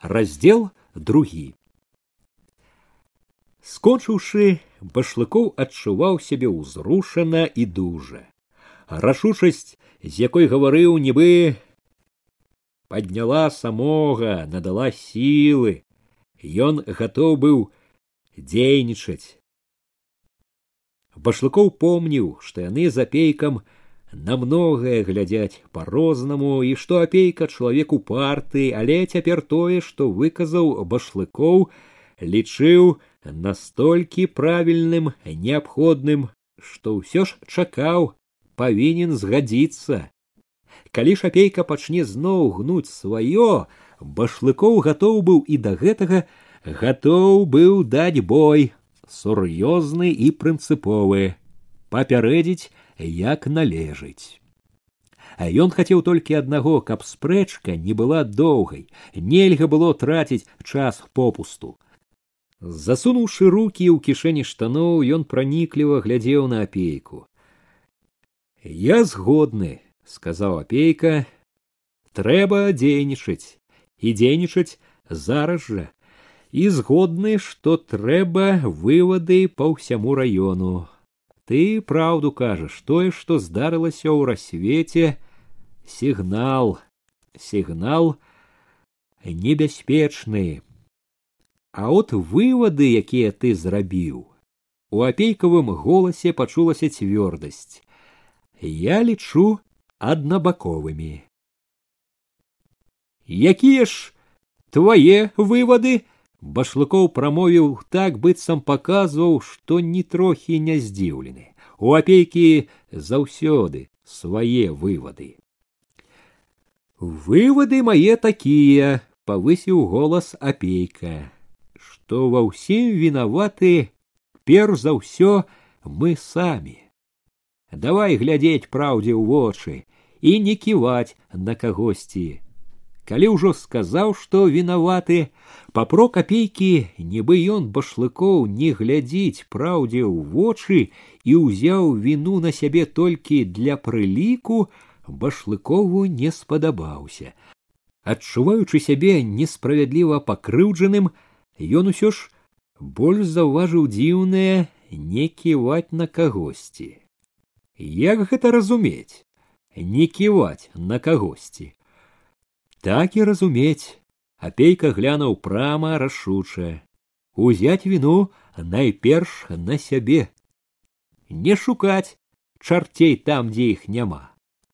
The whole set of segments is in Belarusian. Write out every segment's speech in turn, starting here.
раздел другі. Скончыўшы башлыкоў адчуваў сябе ўзрушана і дужа. Рашучасць з якой гаварыў нібы подняла самога надала сілы. Ён гатоў быў дзейнічаць. Башлыкоў помніў што яны за апейкам на многае глядзяць по рознаму і што апейка чалавек упарты але цяпер тое што выказаў башлыкоў лічыў настолькі правільным неабходным што ўсё ж чакаў павінен згадзіцца. Калі ж апейка пачне зноў гнуць сваё башлыкоў гатоў быў і да гэтага гатоў быў даць бой сур'ёзны і прынцыповы. Папярэдзіць як належыць. А ён хацеў толькі аднаго каб спрэчка не была доўгай. Нельга было траціць час попусту. Засунуўшы руки ў кішэні штаноў ён пранікліва глядзеў на апейку. Я згодны сказаў апейка. Трэба дзейнічаць. І дзейнічаць зараз жа. І згодны, што трэба вывады па ўсяму раёну. Ты праўду кажаш, тое, што здарылася ў рассвеце, сігнал, сігнал небяспечны. А от вывады, якія ты зрабіў, у апейкавым голасе пачулася цвёрдасць. Я лічу аднабаковымі. Якія ж твае вывады? Башлыкоў прамовіў так быццам паказваў што ні трохі не здзіўлены. У апейкі заўсёды свае вывады. Вывады мае такія павысіў голас апейка што ва ўсім вінаваты перш за ўсё мы самі. Давай глядзець праўдзе ў вочы і не ківаць на кагосьці калі ўжо сказаў што вінаваты папро капейкі нібы ён башлыкоў не глядзіць праўдзе ў вочы і ўзяў віну на сябе толькі для прыліку башлыкову не спадабаўся. Адчуваючы сябе несправядліва пакрыўджаным ён усё ж больш заўважыў дзіўнае не ківаць на кагосьці як гэта разумець? Не ківаць на кагосьці так і разумець апейка глянуў прама рашуча узяць віну найперш на сябе не шукаць чарцей там дзе іх няма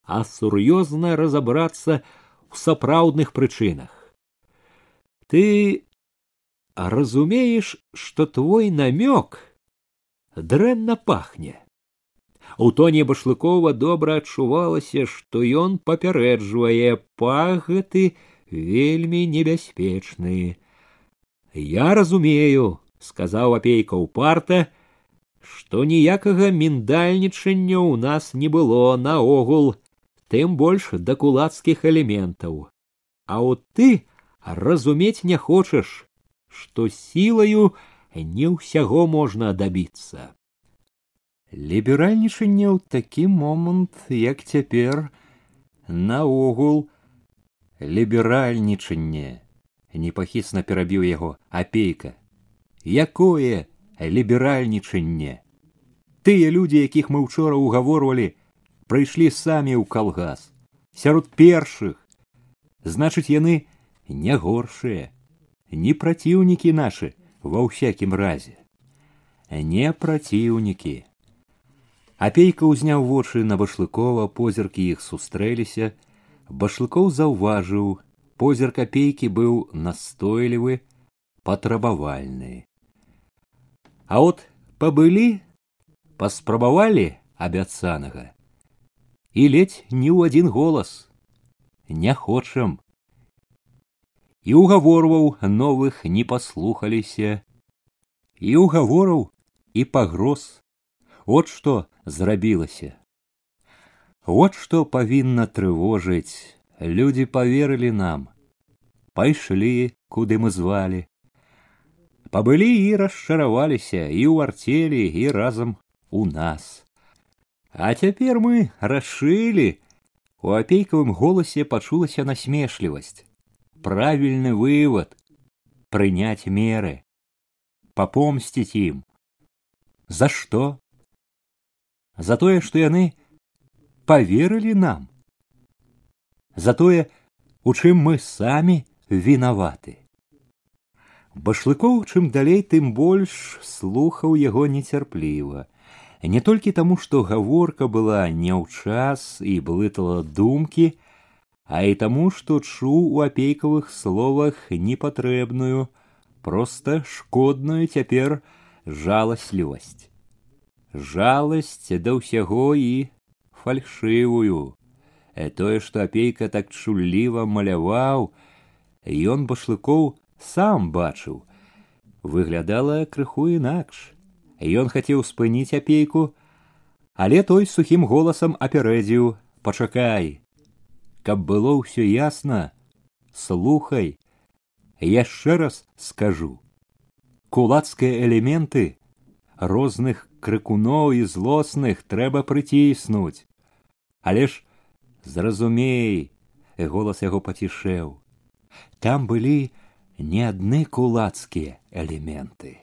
а сур'ёзна разабрацца ў сапраўдных прычынах ты разумееш што твой намёк дрэнна пахне У тоне башлыкова добра адчувалася, што ён папярэджвае пах гэты вельмі небяспечны. Я разумею, сказаў апейка ўпарта, што ніякага міндальнічання ў нас не было наогул, тым больш да кулацкіх элементаў. А от ты разумець не хочаш, што сілаю не ўсяго можна дабіцца ліберальнічанне ў такі момант як цяпер наогул ліберальнічанне. Непахісна перабіў яго апейка. Якое ліберальнічанне? Тыя людзі якіх мы учора ўгаворвалі прыйшлі самі ў калгас. Сярод першых. Значыць яны не горшыя не праціўнікі нашы ва ўсякім разе. Не праціўнікі апейка ўзняў вочы на башлыкова позіркі іх сустрэліся. Башлыкоў заўважыў позірк апейкі быў настойлівы патрабавальны. А от пабылі паспрабавалі абяцанага. І ледзь не ў адзін голас не хочам. І угаворваў новых не паслухаліся. І угавораў і пагроз от што зрабілася. Вот што павінна трывожыць. Людзі поверылі нам. Пайшлі куды мы звалі. Пабылі і расчараваліся і ў арцелі і разам у нас. А цяпер мы рашылі. У апейкавым голасе пачулася насмешлівасць. Правильный вывод — принять меры, попомстить им. За что? За тое, што яны поверили нам. За тое, у чым мы самі вінаваты. Башлыкоў чым далей, тым больш слухаў яго нецярпліва. Не толькі таму, што гаворка была не ў час і блытала думкі, а і таму, што чуў у апейкавых словах непатрэбную, проста шкодную цяпер жаласлівасць. Жаласць да ўсяго і фальшывую. Э, тое, што апейка так чулліва маляваў, ён башлыкоў сам бачыў. Выглядала крыху інакш. Ён хацеў спыніць апейку але той сухім голасам апярэдзіў пачакай каб было ўсё ясна слухай яшчэ раз скажу. Кулацкія элементы розных крыкуноў і злосных трэба прыціснуць але ж зразумей голас яго пацішэў там былі не адны кулацкія элементы.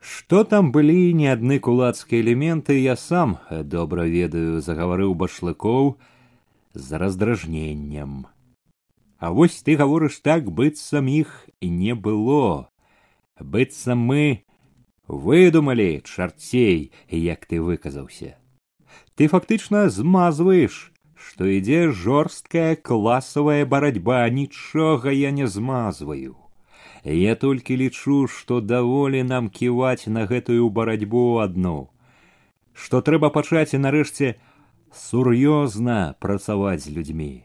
Што там былі не адны кулацкія элементы, я сам добра ведаю, загаварыў башлыкоў з раздражненнем. А вось ты гаворыш так, быццам іх не было. Быццам мы выдумалі чарцей, як ты выказаўся. Ты фактычна змазваеш што ідзе жорсткая класавая барацьба нічога я не змазваю. Я толькі лічу што даволі нам ківаць на гэтую барацьбу адну. Што трэба пачаць і нарэшце сур'ёзна працаваць з людзьмі.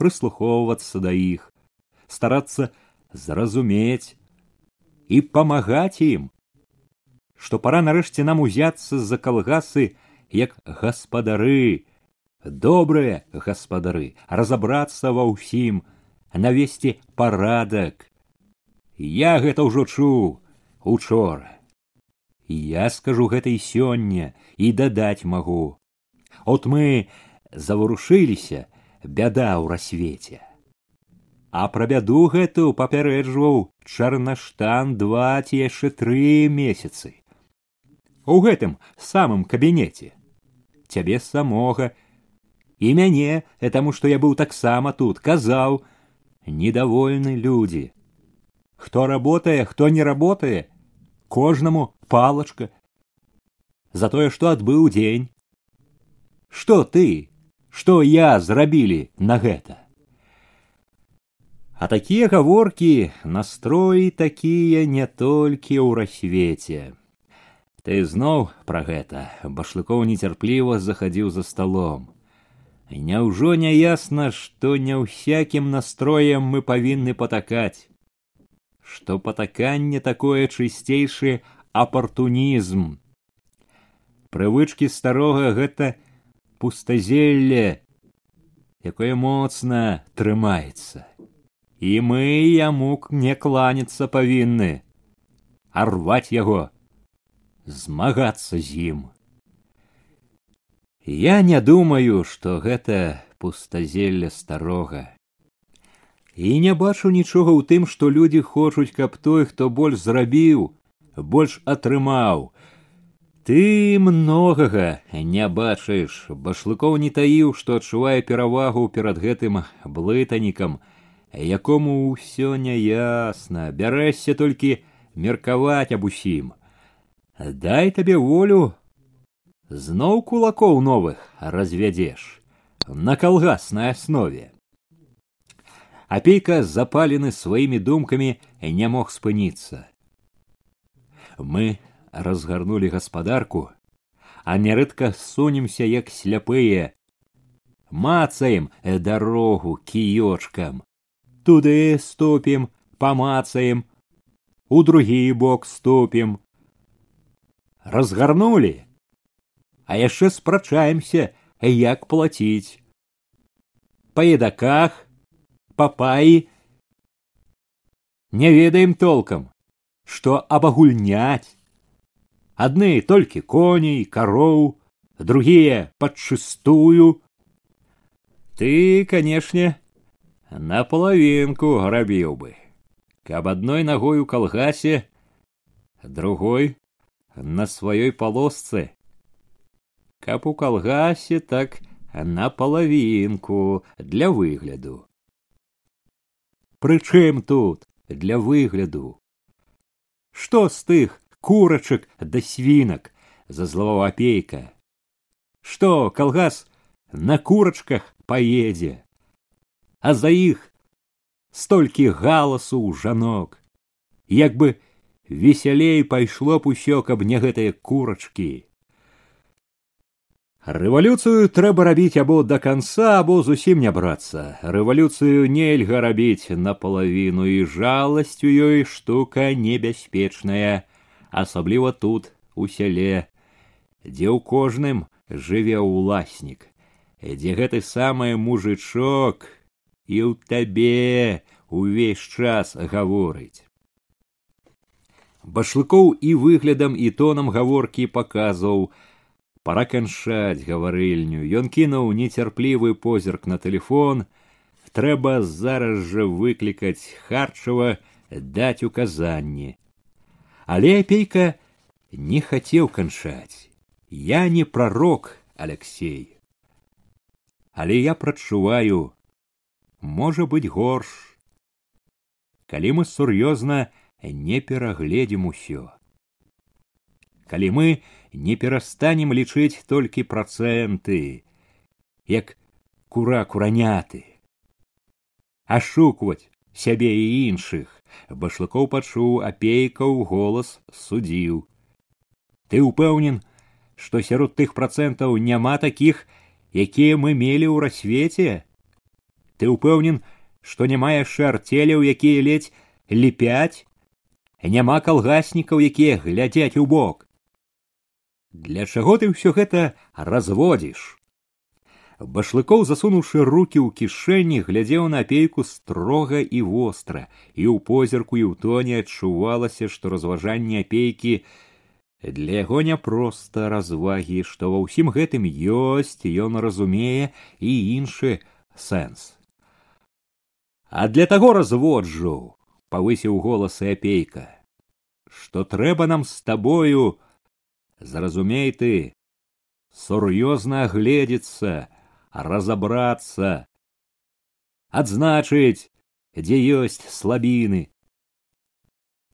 Прыслухоўвацца да іх старацца зразумець і памагаць ім што пора нарэшце нам узяцца за калгасы як гаспадары добрыя гаспадары разабрацца ва ўсім навесці парадак. Я гэта ўжо чуў учора. Я скажу гэта і сёння і дадаць магу. От мы заварушыліся бяда ў расвеце. А пра бяду гэту папярэджваў чарнаштан два ці яшчэ тры месяцы у гэтым самым кабінеце цябе самога і мяне таму што я быў таксама тут казаў недовольны людзі хто работае хто не работае кожнаму палачка за тое што адбыў дзень што ты што я зрабілі на гэта а такія гаворкі настроі такія не толькі ў рассвеце ты зноў пра гэта башлыкоў нецярпліва захадзіў за сталом Няўжо не ясна, што не ўсякім настроем мы павінны патакаць, што патаканне такое чысцейшы апартунізм. Прывычкі старога гэта пустазелле, якое моцна трымаецца. І мы яму не кланяцца павінны, арваць яго, змагацца з ім. Я не думаю, што гэта пустазелле старога. І не бачу нічога ў тым, што людзі хочуць, каб той, хто больш зрабіў, больш атрымаў. Ты многага не бачыш, башлыкоў не таіў, што адчувае перавагу перад гэтым блытанікам, якому ўсё няясна, бярэшся толькі меркаваць аб усім. Дай табе волю, зноў кулакоў новых развядзеш. На калгаснай аснове. Апейка запалены сваімі думкамі не мог спыніцца. Мы разгарнули гаспадарку а нярэдка сунемся як сляпыя. Мацаем дарогу кіёчкам. Туды ступім памацаем. У другі бок ступім разгарнули а яшчэ спрачаемся як плаціць. Па едаках папаі не ведаем толкам што абагульняць. Адны толькі коней кароў другія падчыстую. Ты канешне на половинку рабіў бы каб адной ногой у калгасе другой на сваёй полосцы каб у калгасе так на половинку для выгляду. Прычым тут для выгляду? Што з тых курачак да свінак? Зазлаваў апейка. Што калгас на курачках паедзе? А за іх столькі галасу ў жанок. Як бы весялей пайшло б усё каб не гэтыя курачкі. Рэвалюцыю трэба рабіць або да канца або зусім не брацца. Рэвалюцыю нельга рабіць. Напалавіну і жаласцю ёй штука небяспечная асабліва тут у сяле дзе ў кожным жыве ўласнік дзе гэты самы мужычок і ў табе увесь час гаворыць башлыкоў і выглядам і тонам гаворкі паказваў. Пора канчаць гаварыльню ён кінуў нецярплівы позірк на телефон трэба зараз жа выклікаць харчава даць указанні але апейка не хацеў канчаць. Я не пророк алексей але я прачуваю можа быць горш калі мы сур'ёзна не перагледзім усё. Калі мы не перастанем лічыць толькі працэнты як кура кураняты ашукваць сябе і іншых башлыкоў пачуў апейкаў голас судзіў. Ты ўпэўнен што сярод тых працэнтаў няма такіх якія мы мелі ў расвеце? Ты ўпэўнен што няма яшчэ арцеляў якія ледзь ліпяць няма калгаснікаў якія глядзяць у бок. Для чаго ты ўсё гэта разводзіш? Башлыкоў засунуўшы руки ў кішэні глядзеў на апейку строга і востра і ў позірку і ў тоне адчувалася што разважанне апейкі для яго не проста развагі што ва ўсім гэтым ёсць ён разумее і іншы сэнс. А для таго разводжу павысіў голас і апейка што трэба нам з табою зразумей ты сур'ёзна агледзецца разобраться, адзначыць, дзе ёсць слабіны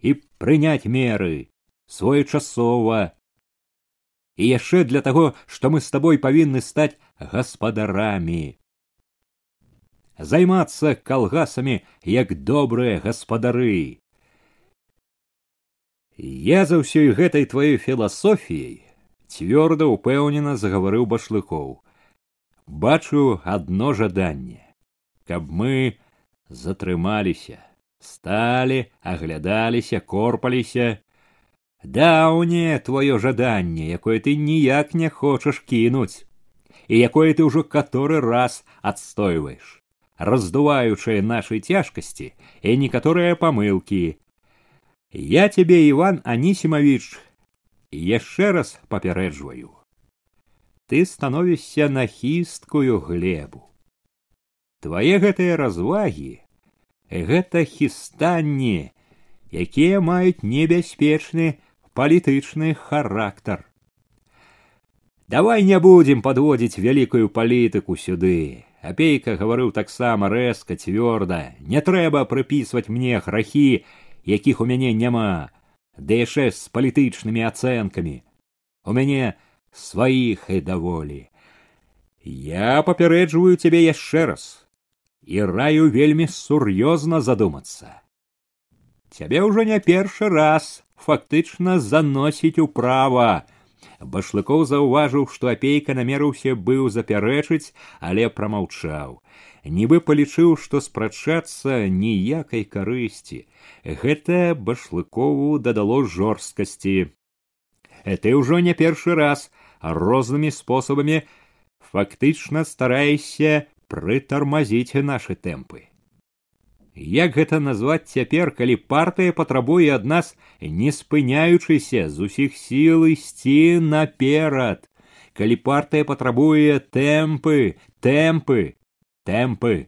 і прыняць меры своечасова. І яшчэ для таго, што мы з табой павінны стаць гаспадарамі займацца калгасамі як добрыя гаспадары. Я за ўсёй гэтай тваёй філасофіяй цвёрда ўпэўнена загаварыў башлыкоў. Бачу одно жаданне. Каб мы затрымаліся сталі аглядаліся корпаліся. Даўне твоё жаданне якое ты ніяк не хочаш кінуць і якое ты ўжо каторы раз адстойваеш раздуваючыя нашай цяжкасці і некаторыя памылкі я тебе иван анісімавіч яшчэ раз папярэджваю ты становішся на хісткую глебу. Твае гэтыя развагі гэта хістанні, якія маюць небяспечны палітычны характар. Давай не будзем падводзіць вялікую палітыку сюды. Апейка гаварыў таксама рэзка цвёрда, не трэба прыпісваць мне грахі, якіх у мяне няма, ды яшчэ з палітычнымі ацэнкамі. У мяне сваіх і даволі. Я папярэджваю цябе яшчэ раз і раю вельмі сур'ёзна задумацца. Цябе ўжо не першы раз фактычна заносіць управа. Башлыкоў заўважыў, што апейка намерыўся быў запярэчыць, але прамаўчаў. Нібы палічыў, што спрачацца ніякай карысці. Гэта башлыкову дадало жорсткасці. Ты ўжо не першы раз рознымі спосабамі фактычна стараешся прытармазіць нашы тэмпы. Як гэта назваць цяпер, калі партыя патрабуе ад нас, не спыняючыся з усіх сіл ісці наперад, калі партыя патрабуе тэмпы, тэмпы, тэмпы.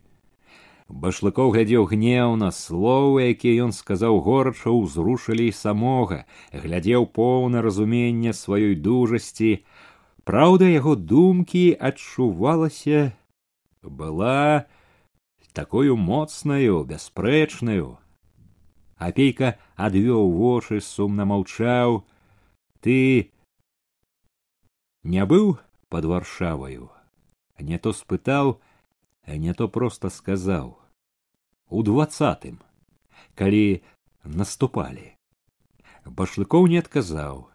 башлыкоў глядзеў гнеўна словы якія ён сказаў горача ўзрушылі самога глядзеў поўна разумення сваёй дужасці праўда яго думкі адчувалася была такою моцнаю бясспрэчнаю апейка адвёў вочы сумна маўчаў. Ты не быў под варшаваю? Не то спытаў не то просто сказаў. У двадцатым калі наступалі башлыкоў не адказаў.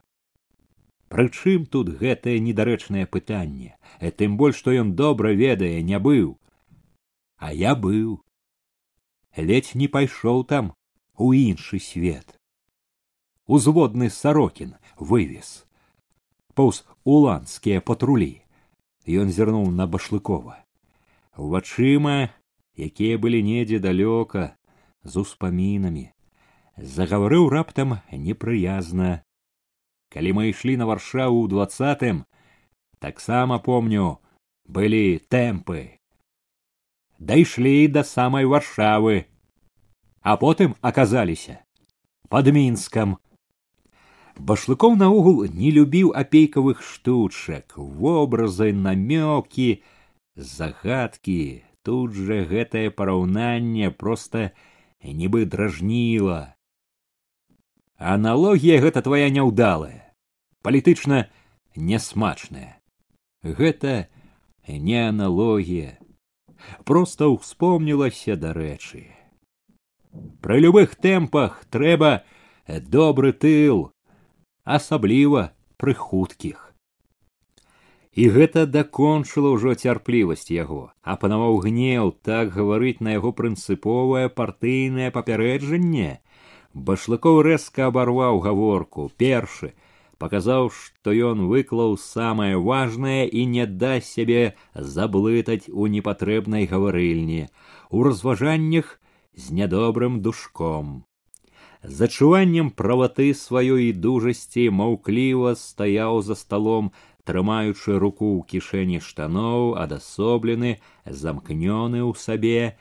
Прычым тут гэтае недарэчнае пытанне? Тым больш што ён добра ведае не быў а я быў ледзь не пайшоў там у іншы свет. Узводны сарокін вывез. Паўз уланскія патрулі ён зірнуў на башлыкова. Вачыма якія былі недзе далёка з успамінамі. Загаварыў раптам непрыязна. Калі мы ішлі на варшаву ў двадцатым таксама помню былі тэмпы дайшлі да самай варшавы а потым аказаліся под мінскам башлыкоў наогул не любіў апейкавых штучак вобразы намёкі загадкі. Тут жа гэтае параўнанне проста нібы дражніла. Аналогія гэта твоя няўдалая палітычна нясмачная гэта не аналогія просто ўспомнілася дарэчы пры любых тэмпах трэба добры тыл асабліва пры хуткіх. І гэта дакончыла ўжо цярплівасць яго апанаваў гнеў так гаварыць на яго прынцыповае партыйнае папярэджанне. Башлыкоў рэзка абарваў гаворку першы паказаў што ён выклаў самае важнае і не дасць сябе заблытаць у непатрэбнай гаварыльні у разважаннях з нядобрым душком. З адчуваннем праваты сваёй дужасці маўкліва стаяў за сталом трымаючы руку ў кішэні штаноў адасоблены замкнёны ў сабе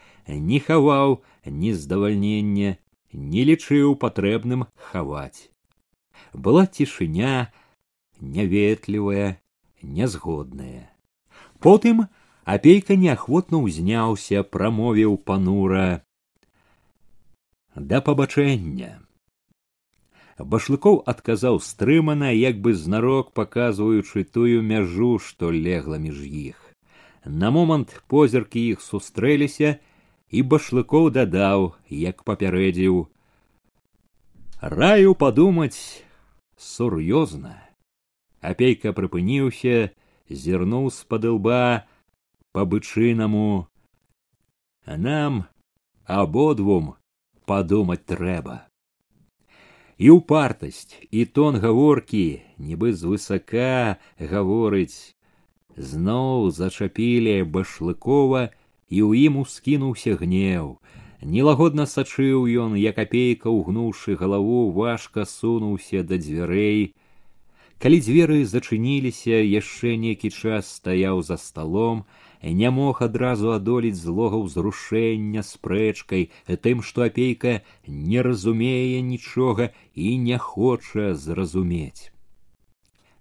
не хаваў ні здавальнення не лічыў патрэбным хаваць была цішыня няветлівая нязгодная потым апейка неахвотна ўзняўся прамовіў панура. Да пабачэння башлыкоў адказаў стрымана як бы знарок паказваючы тую мяжу што легла між іх. На момант позіркі іх сустрэліся і башлыкоў дадаў як папярэдзіў. Раю падумаць сур'ёзна. Апейка прыпыніўся зірнуў з пад лба па бычынаму нам абодвум падумаць трэба. І ўпартасць і тон гаворкі нібы звысака гаворыць. Зноў зачапілі башлыкова і ў ім ускінуўся гнеў нелагодна сачыў ён як апейка ўгнуўшы галаву важка сунуўся да дзвярэй. Калі дзверы зачыніліся яшчэ нейкі час стаяў за сталом не мог адразу адолець злога ўзрушэння спрэчкай тым што апейка не разумее нічога і не хоча зразумець.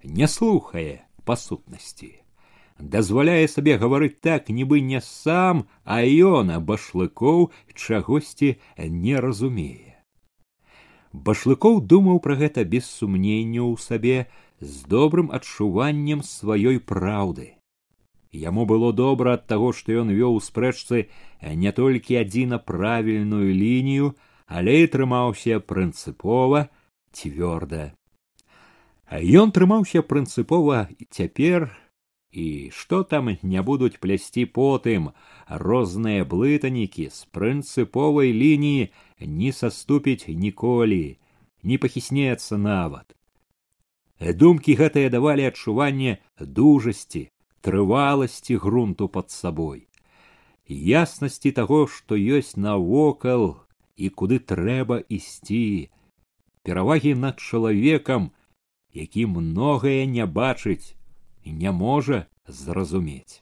Не слухае па сутнасці дазваляе сабе гаварыць так нібы не сам а ён а башлыкоў чагосьці не разумее башлыкоў думаў пра гэта без сумнення ў сабе з добрым адчуваннем сваёй праўды Яму было добра ад таго, што ён вёў у спрэчцы не толькі адзіна правільную лінію, але і трымаўся прынцыпова цвёрда. Ён трымаўся прынцыпова цяпер і што там не будуць плясці потым розныя блытанікі з прынцыповай лініі не саступіць ніколі, не пахіснецца нават. Думкі гэтыя давалі адчуванне дужасці, трываласці грунту под сабой. Яснасці таго што ёсць навокал і куды трэба ісці. Перавагі над чалавекам які многае не бачыць не можа зразумець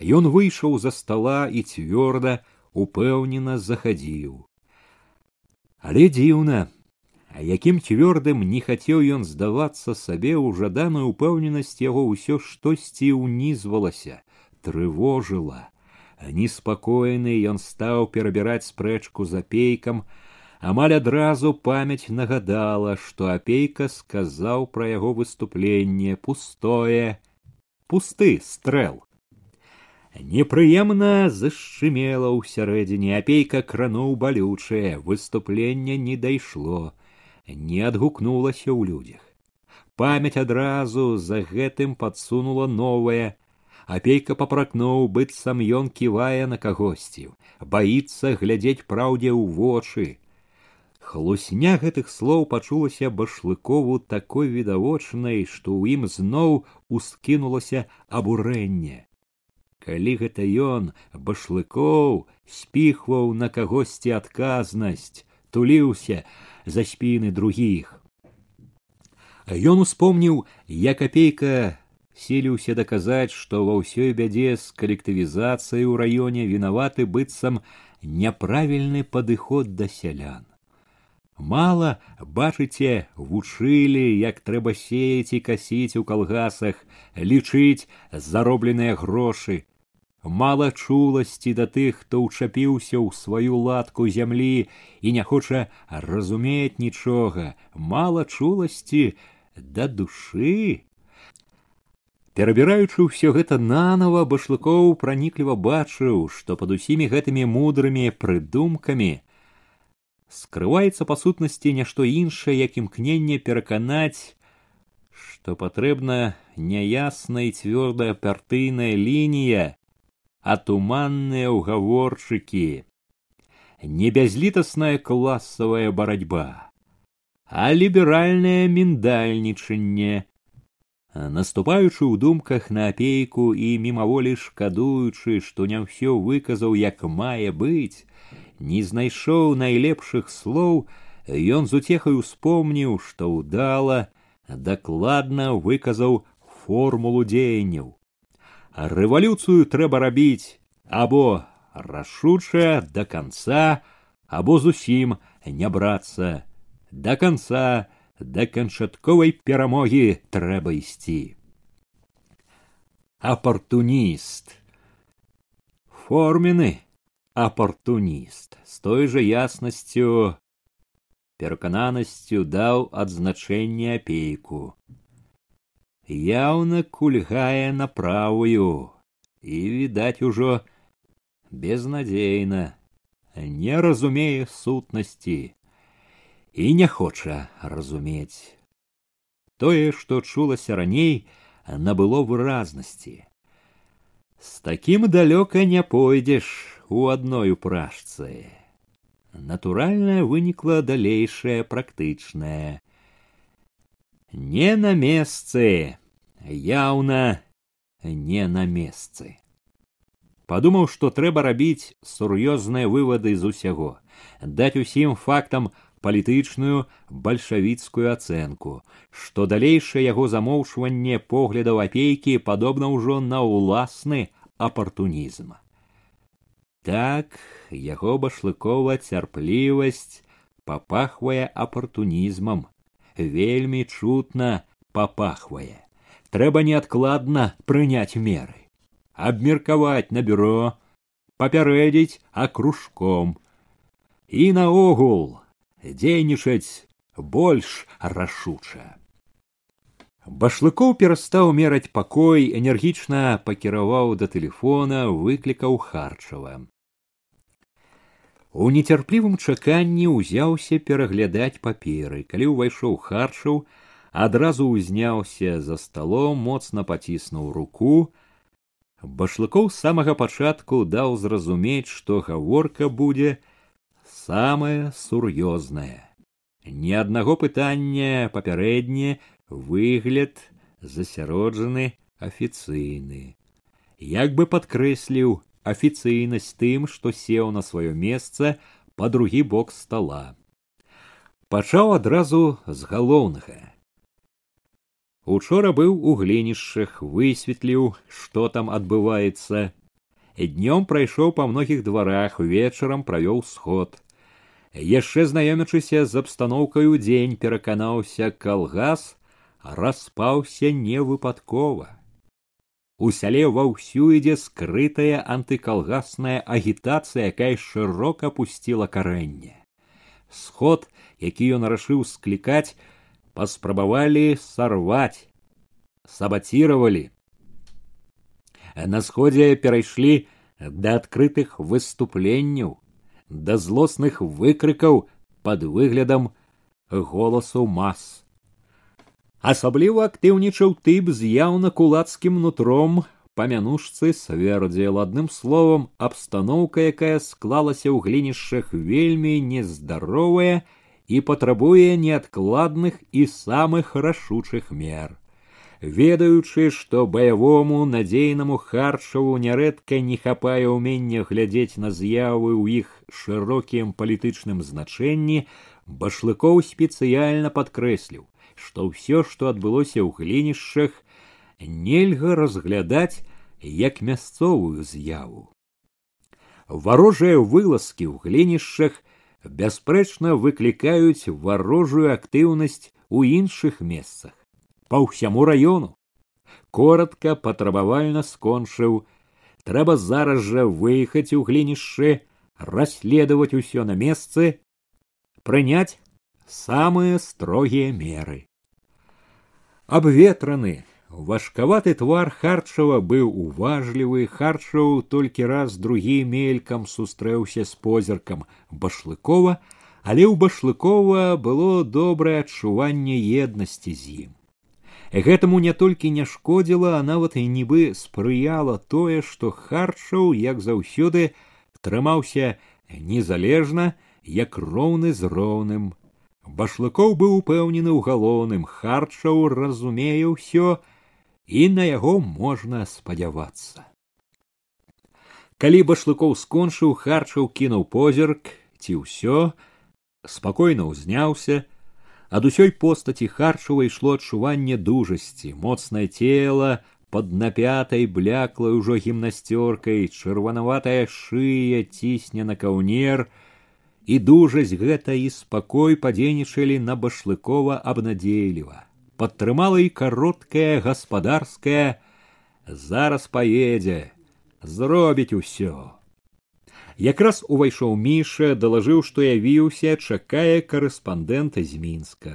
ён выйшаў за стола і цвёрда упэўнена захадзіў. Але дзіўна, якім цвёрдым не хацеў ён здавацца сабе ў жаданую упэўненасць яго ўсё штосьці ўнізвалася, трывожыла. Неспакойны ён стаў перабіраць спрэчку за пейкам, амаль адразу памяць нагадала, што апейка сказаў пра яго выступленне пустое, пусты стрэл. Непрыемна зашчымела ўсярэдзіне апейка крануў балючае, выступленне не дайшло, не адгукнулася ў людзях. Памяць адразу за гэтым падсунула новае, апейка папракнуў быццам ён ківае на кагосьці, баіцца глядзець праўдзе ў вочы, Хлусня гэтых слоў пачулася башлыкову такой відавочнай, што ў ім зноў ускінулася абурэнне. Калі гэта ён башлыкоў спіхваў на кагосьці адказнасць, туліўся за спіны другіх. Ён успомніў, як апейка сіліўся даказаць, што ва ўсёй бядзе з калектывізацыяй у раёне вінаваты быццам няправільны падыход да сялян мала бачыце вучылі як трэба сеяць і касіць у калгасах лічыць заробленыя грошы. Мала чуласці да тых хто ўчапіўся ў сваю ладку зямлі і не хоча разумець нічога. Мала чуласці да душы. Перабіраючы ўсё гэта нанова башлыкоў пранікліва бачыў што пад усімі гэтымі мудрымі прыдумкамі скрываецца па сутнасці нешто іншае як імкненне пераканаць што патрэбна няясная і цвёрдая партыйная лінія а туманныя ўгаворчыкі не бязлітасная класавая барацьба а ліберальнае міндальнічанне наступаючы ў думках на апейку і мімаволі шкадуючы што не ўсё выказаў як мае быць не знайшоў найлепшых слоў, ён з уцехай успомніў, што ўдала дакладна выказаў формулу дзеянняў. Рэвалюцыю трэба рабіць або рашуча да канца, або зусім не брацца. Да канца да канчатковай перамогі трэба ісці. Апартуніст. Формены апартуніст з той жа яснасцю перакананасцю даў адзначэнне апейку яўна кульгае на правую і відаць ужо безнадзейна не разумее сутнасці і не хоча разумець тое што чулася раней набыло выразнасці з такім далёка не пойдзеш у адной упражцы. Натуральная вынікла далейшая практычная. Не на месцы, яўна не на месцы. Падумаў, што трэба рабіць сур'ёзныя вывады з усяго, даць усім фактам палітычную бальшавіцкую ацэнку, што далейшае яго замоўчванне поглядаў апейкі падобна ўжо на ўласны апартунізм. Так яго башлыкова цярплівасць папахвае апартунізмам, вельмі чутна папахвае. Трэба неадкладна прыняць меры, абмеркаваць на бюро, папярэдзіць акружком і наогул дзейнічаць больш рашуча. Башлыкоў перастаў мераць пакой, энергічна пакіраваў да тэлефона, выклікаў харчава. У нецярплівым чаканні ўзяўся пераглядаць паперы, калі ўвайшоў харчаў, адразу ўзняўся за сталом, моцна паціснуў руку. Башлыкоў з самага пачатку даў зразумець, што гаворка будзе самае сур'ёзнае. Ні аднаго пытання папярэдне выгляд засяроджаны афіцыйны. Як бы падкрэсліў афіцыйнасць тым, што сеў на сваё месца па другі бок стола. Пачаў адразу з галоўнага. Учора быў у глінішчах, высветліў, што там адбываецца. днём прайшоў па многіх дварах вечарам правёў сход яшчэ знаёмячыся з абстаноўкаю дзень пераканаўся калгас распаўся невыпадкова. У сяле ваўсю ідзе скрытая антыкалгасная агітацыя якая шырока пусціла карэнне. Сход які ён рашыў склікаць паспрабавалі сарваць сабацировали на сходзе перайшлі да адкрытых выступленняў да злосных выкрыкаў под выглядам голасу мас асабліва актыўнічаў тып з яўна кулацкім нутром памянушцы свердзел адным словам абстаноўка якая склалася ў глінішчах вельмі нездаровая і патрабуе неадкладных і самых рашучых мер. Ведаючы што баявому надзейнаму харчаву нярэдка не хапае ўмення глядзець на з'явы ў іх шырокім палітычным значэнні башлыкоў спецыяльна падкрэсліў што ўсё што адбылося ў глінішчах нельга разглядаць як мясцовую з'яву. Варожыя вылазкі ў глінішчах бясспрэчна выклікаюць варожую актыўнасць у іншых месцах по ўсяму раёну. Коротко патрабавальна скончыў трэба зараз жа выехаць у глінішчы расследаваць усё на месцы прыняць самыя строгія меры абветраны важкаваты твар харчава быў уважлівы харчаў толькі раз другі мелькам сустрэўся з позіркам башлыкова але ў башлыкова было добрае адчуванне еднасці з ім гэтаму не толькі не шкодзіла а нават і нібы спрыяла тое што харчаў як заўсёды трымаўся незалежна як роўны з роўным башлыкоў быў упэўнены ў галоўным харчаў разумее ўсё і на яго можна спадзявацца. Калі башлыкоў скончыў харчаў кінуў позірк ці ўсё спакойна ўзняўся. Ад усёй постаці харчава ішло адчуванне дужасці. Моцнае цела под напятай бляклай ужо гімнасцёркай чырванаватая шыя цісне на каўнер і дужасць гэта і спакой падзейнічалі на башлыкова абнадзейліва. Падтрымала і кароткая гаспадарская зараз паедзе зробіць усё якраз увайшоў міша далажыў што явіўся чакае карэспандэнта з мінска.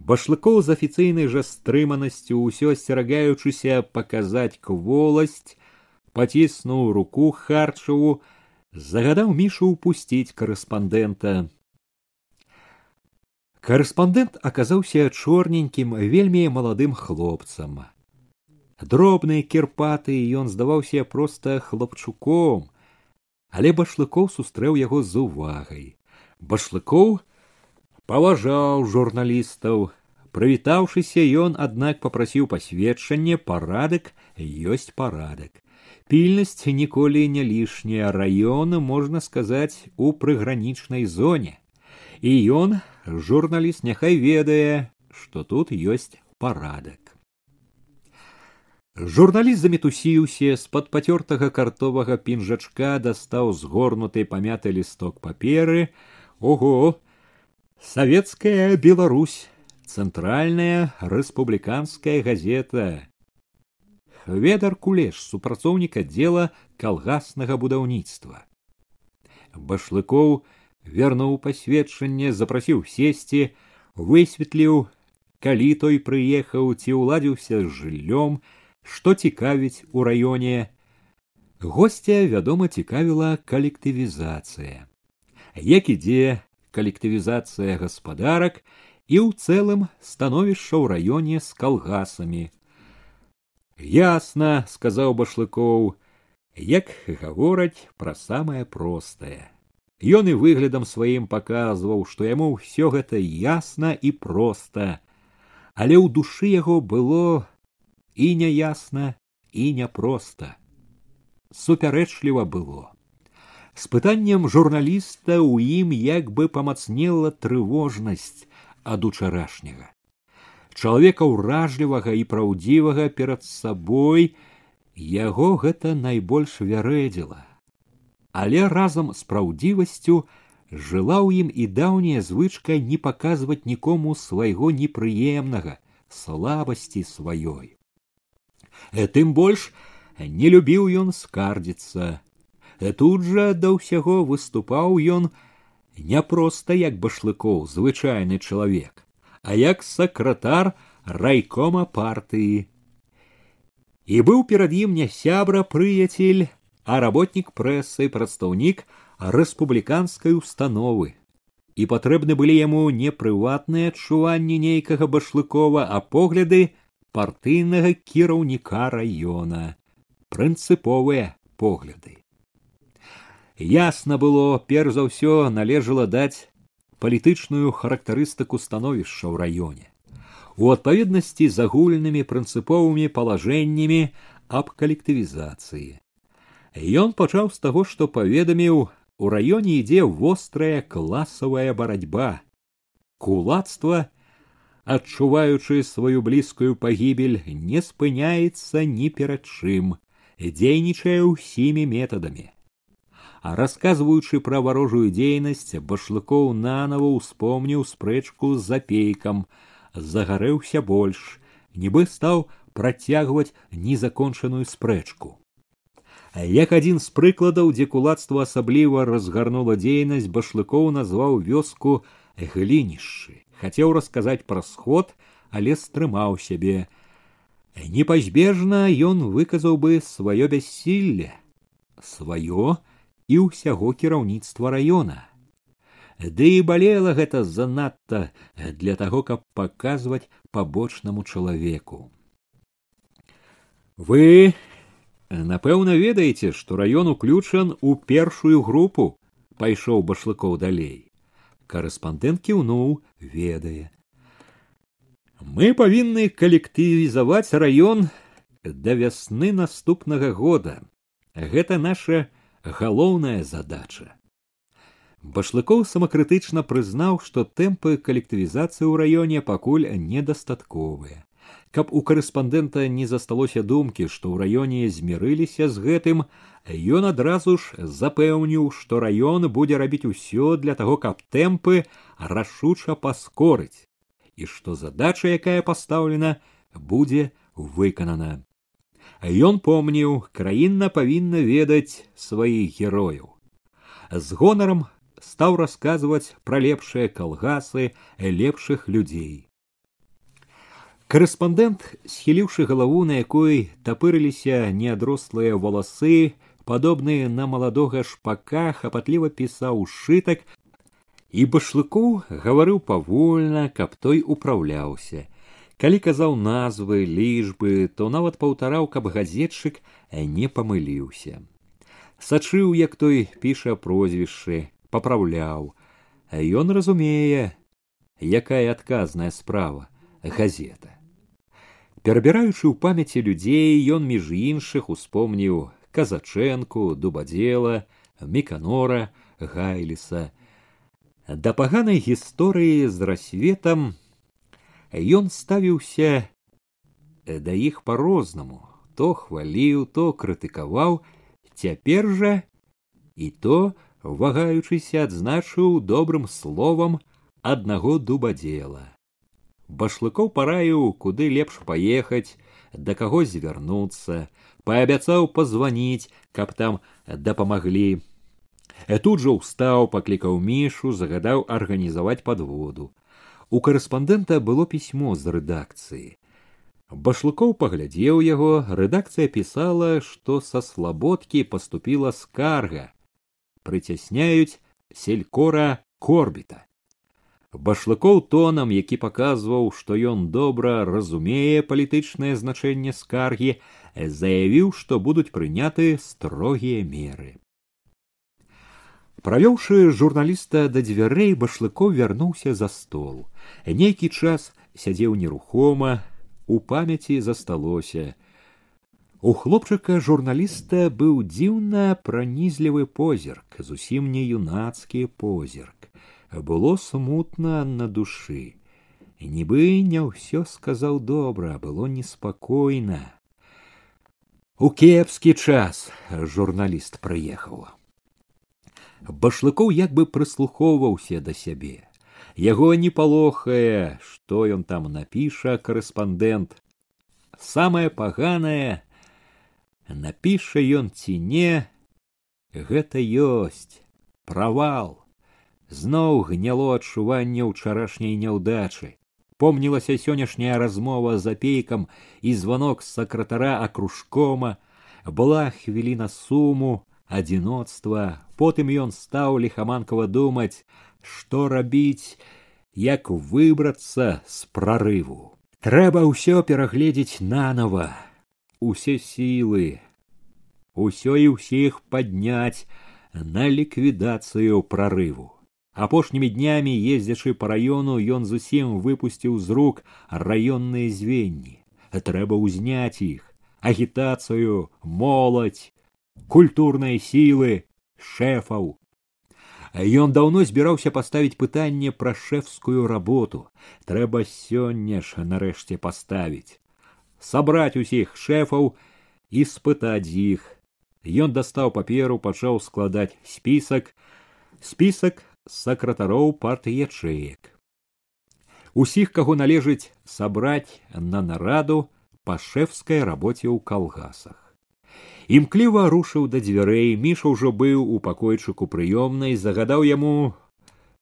Башлыкоў з афіцыйнай жа стрыманасцю ўсё асцерагаючыся паказаць кволасць паціснуў руку харчаву загадаў мішу ўпусціць карэспандэнта. Карэспандэнт аказаўся чорненькім вельмі маладым хлопцам. Дробны кірпаты ён здаваўся проста хлопчуком але башлыкоў сустрэў яго з увагай. Башлыкоў паважаў журналістаў. Прывітаўшыся ён аднак попрасіў пасведчанне парадак ёсць парадак пільнасць ніколі не лішняя раёна можна сказаць у прыгранічнай зоне. І ён журналіст няхай ведае што тут ёсць парадак. Журналіст замітусіўся з-пад пацёртага картовага пінжачка дастаў згорнуты памяты лісток паперы. Ого! Савецкая беларусь цэнтральная рэспубліканская газета хведар кулеш супрацоўнік аддзела калгаснага будаўніцтва. Башлыкоў вярнуў пасведчанне запрасіў сесці высветліў калі той прыехаў ці ўладзіўся з жыллём што цікавіць у раёне. Гостя вядома цікавіла калектывізацыя. Як ідзе калектывізацыя гаспадарак і ў цэлым становішча ў раёне з калгасамі ясна сказаў башлыкоў як гавораць пра самае простае. Ён і выглядам сваім паказваў што яму ўсё гэта ясна і проста але ў душы яго было і няясна і няпроста. Супярэчліва было. З пытаннем журналіста ў ім як бы памацнела трывожнасць ад учарашняга чалавека ўражлівага і праўдзівага перад сабой яго гэта найбольш вярэдзіла. Але разам з праўдзівасцю жыла ў ім і даўняя звычка не паказваць нікому свайго непрыемнага слабасці сваёй. Э, тым больш не любіў ён скардзіцца. Э, тут жа да ўсяго выступаў ён не проста як башлыкоў звычайны чалавек а як сакратар райкома партыі. І быў перад ім не сябра прыяцель а работнік прэсы прадстаўнік рэспубліканскай установы. І патрэбны былі яму не прыватныя адчуванні нейкага башлыкова а погляды партыйнага кіраўніка раёна. Прынцыповыя погляды. Ясна было перш за ўсё належала даць палітычную характарыстыку становішча ў раёне у адпаведнасці з агульнымі прынцыповымі палажэннямі аб калектывізацыі Ён пачаў з таго, што паведаміў, у раёне ідзе вострая класавая барацьба. Кулацтва, адчуваючы сваю блізкую пагібель, не спыняецца ні перад чым, дзейнічае ўсімі метадамі. А расказваючы пра варожую дзейнасць, башлыкоў нанова ўспомніў спрэчку з запейкам, загарэўся больш, нібы стаў працягваць незакончаную спрэчку. Як адзін з прыкладаў дзе кулацтва асабліва разгарнула дзейнасць башлыкоў назваў вёску глінішчы хацеў расказаць пра сход але стрымаў сябе. Непазбежна ён выказаў бы сваё бяссілле. Сваё і ўсяго кіраўніцтва раёна. Ды і балела гэта занадта для таго каб паказваць пабочнаму чалавеку. Вы напэўна ведаеце што раён уключан у першую групу пайшоў башлыкоў далей. Карэспандэнт кіўнуў ведае. Мы павінны калектывізаваць раён да вясны наступнага года. Гэта наша галоўная задача. Башлыкоў самакрытычна прызнаў што тэмпы калектывізацыі ў раёне пакуль недастатковыя. Каб у карэспандэнта не засталося думкі што ў раёне змірыліся з гэтым ён адразу ж запэўніў што раён будзе рабіць усё для таго каб тэмпы рашуча паскорыць і што задача якая пастаўлена будзе выканана ён помніў краіна павінна ведаць сваіх герояў з гонарам стаў расказваць пра лепшыя калгасы лепшых людзей Карэспандэнт, схіліўшы галаву, на якой тапырыліся неадрослыя валасы, падобныя на маладога шпака, хапатліва пісаў шытак, і башлыкоў гаварыў павольна, каб той управляўся. Калі казаў назвы, лічбы, то нават паўтараў, каб газетчык не памыліўся. Сачыў, як той піша прозвішчы, папраўляў. Ён разумее, якая адказная справа газета перабіраючы ў памяці людзей ён між іншых успомніў казачэнку дубадзела міканора гайліса да паганай гісторыі з рассветам ён ставіўся да іх по рознаму то хваліў то крытыкаваў цяпер жа і то вагаючыся адзначыў добрым словам аднаго дубадзела. Башлыкоў параіў куды лепш паехаць да каго звярнуцца. Паабяцаў пазваніць каб там дапамаглі. Э тут жа ўстаў паклікаў мішу загадаў арганізаваць падводу у карэспандэнта было пісьмо з рэдакцыі. Башлыкоў паглядзеў яго рэдакцыя пісала што са слабодкі паступіла скарга. Прыцясняюць селькора корбіта. Башлыкоў тонам які паказваў што ён добра разумее палітычнае значэнне скаргі заявіў што будуць прыняты строгія меры правёўшы журналіста да дзвярэй башлыкоў вярнуўся за стол. Нейкі час сядзеў нерухома у памяці засталося. У хлопчыка журналіста быў дзіўна пранізлівы позірк зусім не юнацкі позірк. Было смутна на душы. Нібы не ўсё сказаў добра было неспакойна. У кепскі час журналіст прыехаў башлыкоў як бы прыслухоўваўся да сябе. Яго не палохае што ён там напіша корэспандэнт самае паганае напіша ён ці не гэта ёсць правал. Зноў гняло адчуванне ўчарашняй няўдачы. Помнілася сённяшняя размова з апейкам і звонок сакратара акружкома была хвіліна суму адзіноцтва потым ён стаў лихаманкава думаць што рабіць як выбрацца з прарыву. Трэба ўсё перагледзець нанова усе сілы усё і ўсіх падняць на ліквідацыю прарыву. Апошнімі днямі ездзячы па раёну ён зусім выпусціў з рук раённыя звенні. Трэба ўзняць іх агітацыю моладзь культурныя сілы шэфаў Ён даўно збіраўся паставіць пытанне пра шэфскую работу. Трэба сёння ж нарэшце паставіць. Сабраць усіх шэфаў і спытаць з іх. Ён дастаў паперу пачаў складаць спісак. Спісак сакратароў партыячэек. Усіх каго належыць сабраць на нараду па шэфскай рабоце ў калгасах імкліва рушыў да дзвярэй міша ўжо быў у пакойчыку прыёмнай загадаў яму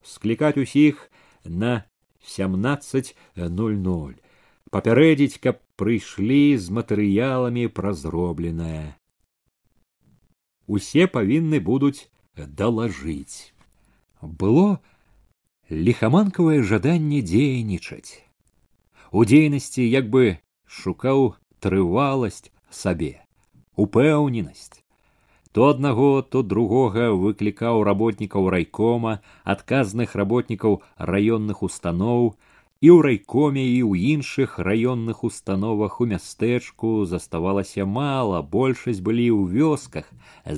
склікаць усіх на сямнадцать ноль ноль папярэдзіць каб прыйшлі з матэрыяламі пра зробленае. Усе павінны будуць далажыць. Было лихаманкавае жаданне дзейнічаць. У дзейнасці як бы шукаў трываласць сабе упэўненасць. То аднаго то другога выклікаў работнікаў райкома адказных работнікаў раённых устаноў і ў райкоме і ў іншых раённых установах у мястэчку заставалася мала большасць былі ў вёсках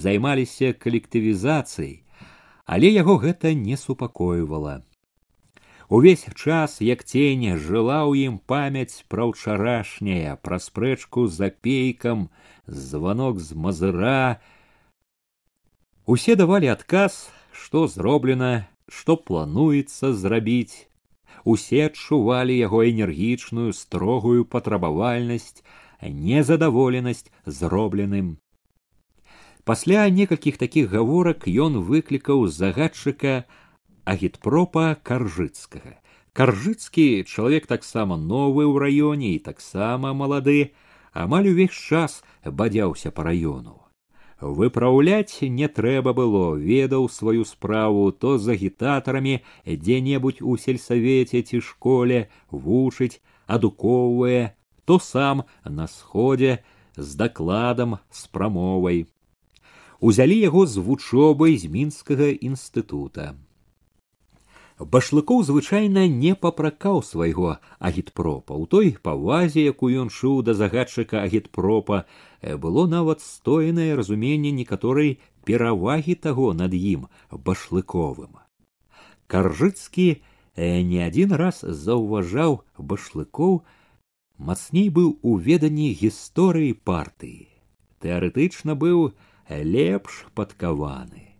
займаліся калектывізацыяй але яго гэта не супакойвала Увесь час, як цень жыла ў ім памяць пра ўчарашняе, пра спрэчку з апейкам, званок з мазыра. Усе давалі адказ, што зроблена, што плануецца зрабіць. Усе адчувалі яго энергічную строгую патрабавальнасць, незадаволенасць зробленым. Пасля некалькіх такіх гаворак ён выклікаў загадчыка агітпропа каржыцкага. Каржыцкі чалавек таксама новы ў раёне і таксама малады амаль увесь час бадзяўся па раёну. Выпраўляць не трэба было ведаў сваю справу то з агітатарамі дзе небудзь у сельсавеце ці школе вучыць адукоўвае то сам на сходзе з дакладам з прамовай. Узялі яго з вучобай з мінскага інстытута башлыкоў звычайна не папракаў свайго агітпропа. У той павазе якую ён чуў да загадчыка агітпропа э, было нават стоенае разуменне некаторай перавагі таго над ім башлыковым. Каржыцкі э, не адзін раз заўважаў башлыкоў мацней быў у веданні гісторыі партыі. Тэарэтычна быў лепш падкаваны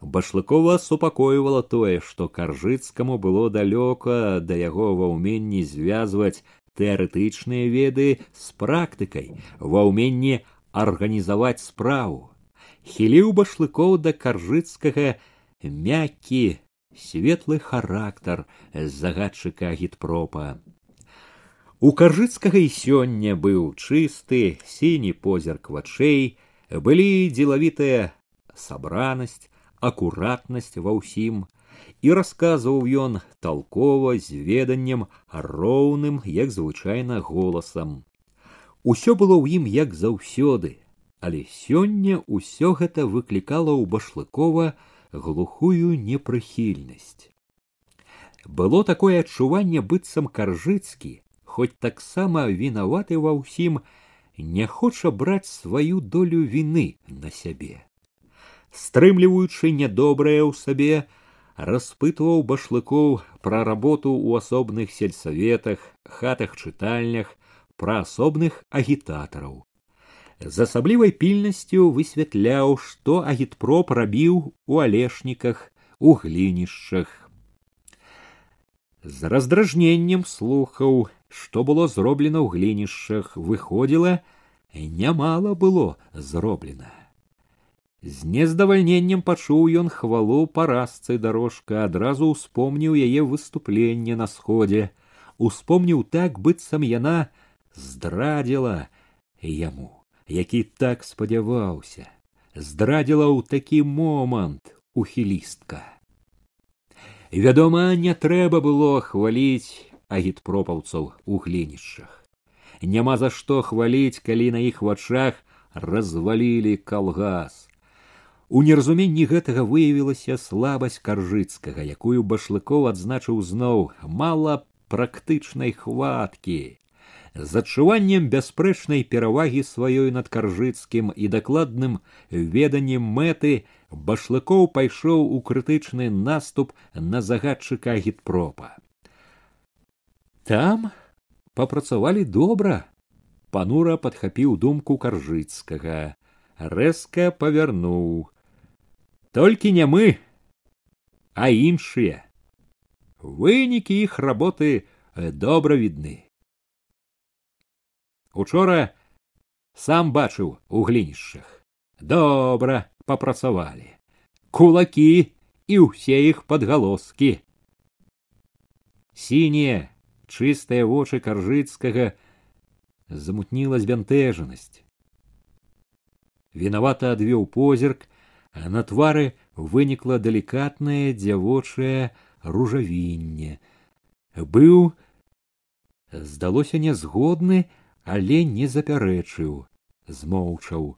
башлыкова супакойвала тое што каржыцкаму было далёка да яго ва ўменні звязваць тэарэтычныя веды з практыкай ва ўменні арганізаваць справу. Хіліў башлыкоў да каржыцкага мяккі светлы характар загадчыка гідпропа у каржыцкага і сёння быў чысты сіні позірк вачэй былі дзелавітая сабранасць акуратнасць ва ўсім і расказваў ён талкова з веданнем роўным як звычайна голасам. Усё было ў ім як заўсёды. Але сёння ўсё гэта выклікала ў башлыкова глухую непрыхільнасць. Было такое адчуванне быццам каржыцкі хоць таксама вінаваты ва ўсім не хоча браць сваю долю віны на сябе стрымліваючы нядобрае ў сабе распытваў башлыкоў пра работу ў асобных сельсаветах хатах чытальнях пра асобных агітатараў з асаблівай пільнасцю высвятляў, што агітпроп рабіў у алешніках, у глінішчах. З раздражненнем слухаў, што было зроблена ў глінішчах, выходзіла, нямала было зроблена. З нездавальненнем пачуў ён хвалу парасцы дорожка, адразу ўспомніў яе выступленне на сходзе, успомніў так, быццам яна здрадзіла яму які так спадзяваўся, здрадзіла ў такі момант ухілістка. Вядома, не трэба было хваліць агітпропаўцаў у глінішчах. Няма за што хваліць, калі на іх вачах развалілі калгас. У неразуменні гэтага выявілася слабасць каржыцкага, якую башлыкоў адзначыў зноў мала практычнай хваткі з адчуваннем бясспрэчнай перавагі сваёй над каржыцкім і дакладным веданнем мэты башлыкоў пайшоў у крытычны наступ на загадчыка гідпропа. Там папрацавалі добра, панура падхапіў думку каржыцкага, рэзка павярнуў. Толькі не мы, а іншыя. Вынікі іх работы добра відны. Учора сам бачыў у глінішчах. Добра папрацавалі. Кулакі і ўсе іх падгалоскі. Сінія, чыстыя вочы каржыцкага замутніла збянтэжанасць. Вінавата адвёў позірк, на твары вынікла далікатнае дзявочае ружавінне. Быў, здалося нязгодны, але не запярэчыў, змоўчаў.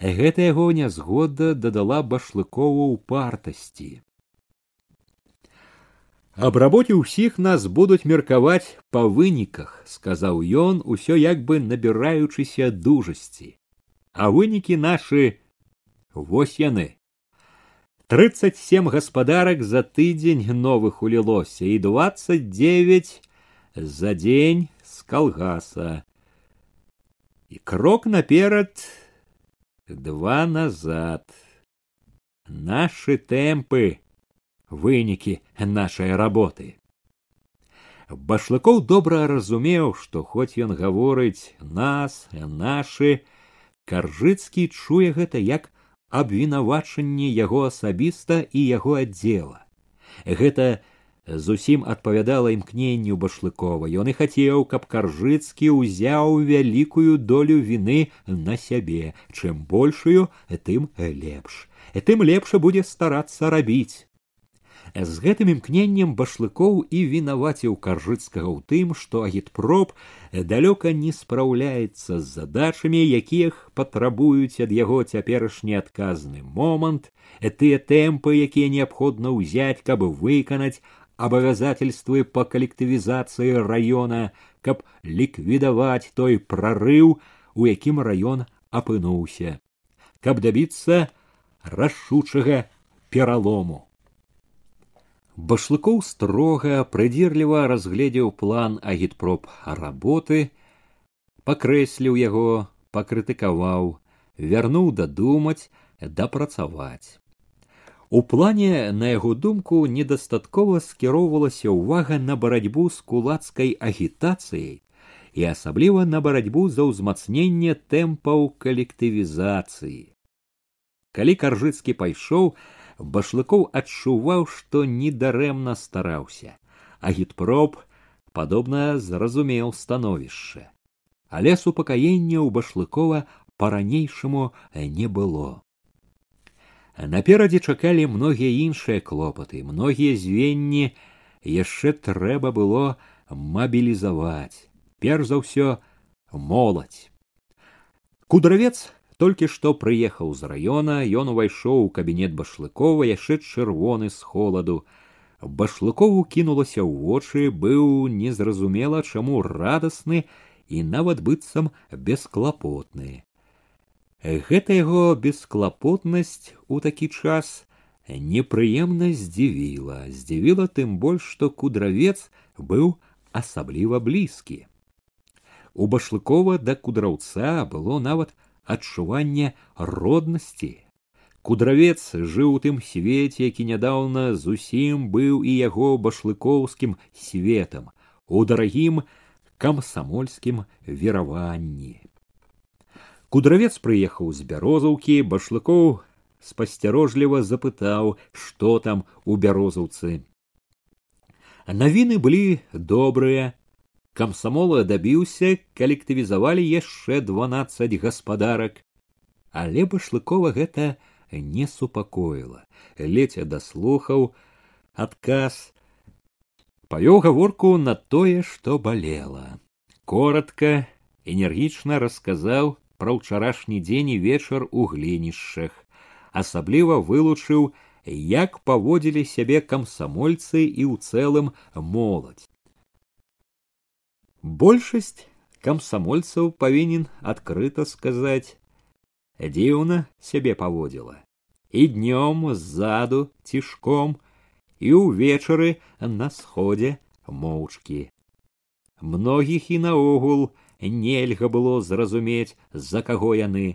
Гэта яго нязгода дадала башлыкову упартасці. Аб рабоце ўсіх нас будуць меркаваць па выніках, сказаў ён, усё як бы набіраючыся дужасці. А вынікі нашы вось яны. Трыццаць сем гаспадарак за тыдзень новых улілося і двадцать девять за дзень з калгаса и крок наперед, два назад. Наши темпы, вынікі нашай работы. Башлыкоў добра разумеў, што хоць ён гаворыць нас, нашы, каржыцкі чуе гэта як абвінавачанне яго асабіста і яго аддзела. Гэта зусім адпавядала імкненню башлыкова. Ён і хацеў каб каржыцкі ўзяў вялікую долю віны на сябе. Чым большую тым лепш. Тым лепша будзе старацца рабіць з гэтым імкненнем башлыкоў і вінаваціў каржыцкага ў тым што агітпроп далёка не спраўляецца з задачамі якіх патрабуюць ад яго цяперашні адказны момант тыя тэмпы якія неабходна ўзяць каб выканаць обязательствы по коллективизации района, каб ліквідаваць той прорыв, у якім раён апынуўся, каб дабіцца рашучага пералому. Башлыкоў строга прыдзірліва разгледзеў план агітпроп работы, пакрэсліў яго, пакрытыкаваў, вярнуў дадумаць, дапрацаваць. У плане, на яго думку, недастаткова скіроўвалася ўвага на барацьбу з кулацкай агітацыяй і асабліва на барацьбу за ўзмацненне тэмпаў калектывізацыі. Калі каржыцкі пайшоў, башлыкоў адчуваў, што недарэмна стараўся, а гітпроп падобна зразумеў становішча. Але супакаення ў башлыкова па-ранейшаму не было. Наперадзе чакалі многія іншыя клопаты, многія звенні яшчэ трэба было мабілізаваць. Перш за ўсё моладзь. Кудравец толькі што прыехаў з раёна, ён увайшоў у кабінет башлыкова яшчэ чырвоны з холаду. Башлыкову кінулася ў вочы, быў незразумела, чаму радасны і нават быццам бесклапотны. Гэта яго бесклапотнасць у такі час непрыемна здзівіла, здзівіла тым больш, што кудравец быў асабліва блізкі. У башлыкова да кудраўца было нават адчуванне роднасці. Кудравец жыў у тым свеце, які нядаўна зусім быў і яго башлыкоўскім светам, у дарагім камсамольскім вераванні. Кудравец прыехаў з бярозаўкі, башлыкоў спасцярожліва запытаў, што там у бярозаўцы. Навіны былі добрыя. Камсамола дабіўся, калектывізавалі яшчэ дванаццаць гаспадарак. Але башлыкова гэта не супакоіла. Леця даслухаў адказ, павёў гаворку на тое, што балела. Коротко, энергічна расказаў пра ўчарашні дзень і вечар у глінішчах. Асабліва вылучыў, як паводзілі сябе камсамольцы і ў цэлым моладзь. Большасць камсамольцаў павінен адкрыта сказаць дзіўна сябе паводзіла і днём ззаду цішком і ўвечары на сходзе моўчкі многіх і наогул нельга было зразумець за каго яны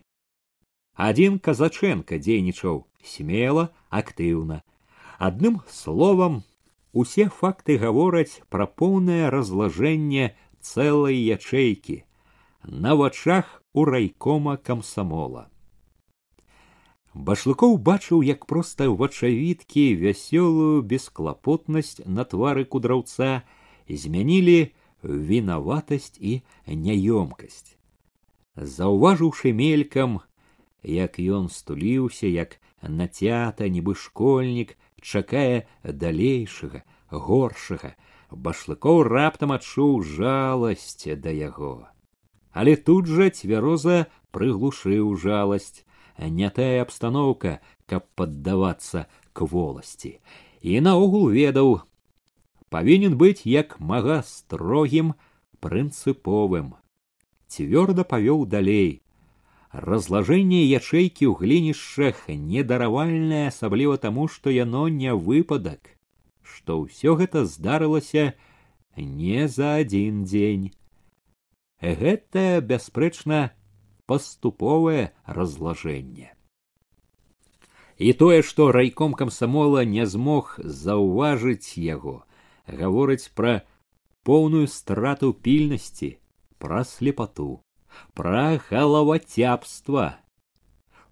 адзін казачэнка дзейнічаў смела актыўна адным словам усе факты гавораць пра поўнае разлажэнне цэлай ячэйкі на вачах у райкома камсамола. Башлыкоў бачыў як проста вачавіткі вясёлую бесклапотнасць на твары кудраўца змянілі вінаватасць і няёмкасць. Заўважыўшы мелькам як ён стуліўся як нацята нібы школьнік чакае далейшага горшага башлыкоў раптам адчуў жаласць да яго але тут жа цвяроза прыглушыў жаласць не тая абстаноўка, каб паддавацца к воласці. І наогул ведаў, павінен быць як мага строгім прынцыповым. Цвёрда павёў далей. Разлажэнне ячэйкі ў глінішчах недаравальнае, асабліва таму, што яно не выпадак, што ўсё гэта здарылася не за адзін дзень. Гэта, бясспрэчна, паступовае разлажэнне. І тое, што райком камсамола не змог заўважыць яго, гаворыць пра поўную страту пільнасці, пра слепату, пра галавацяпства.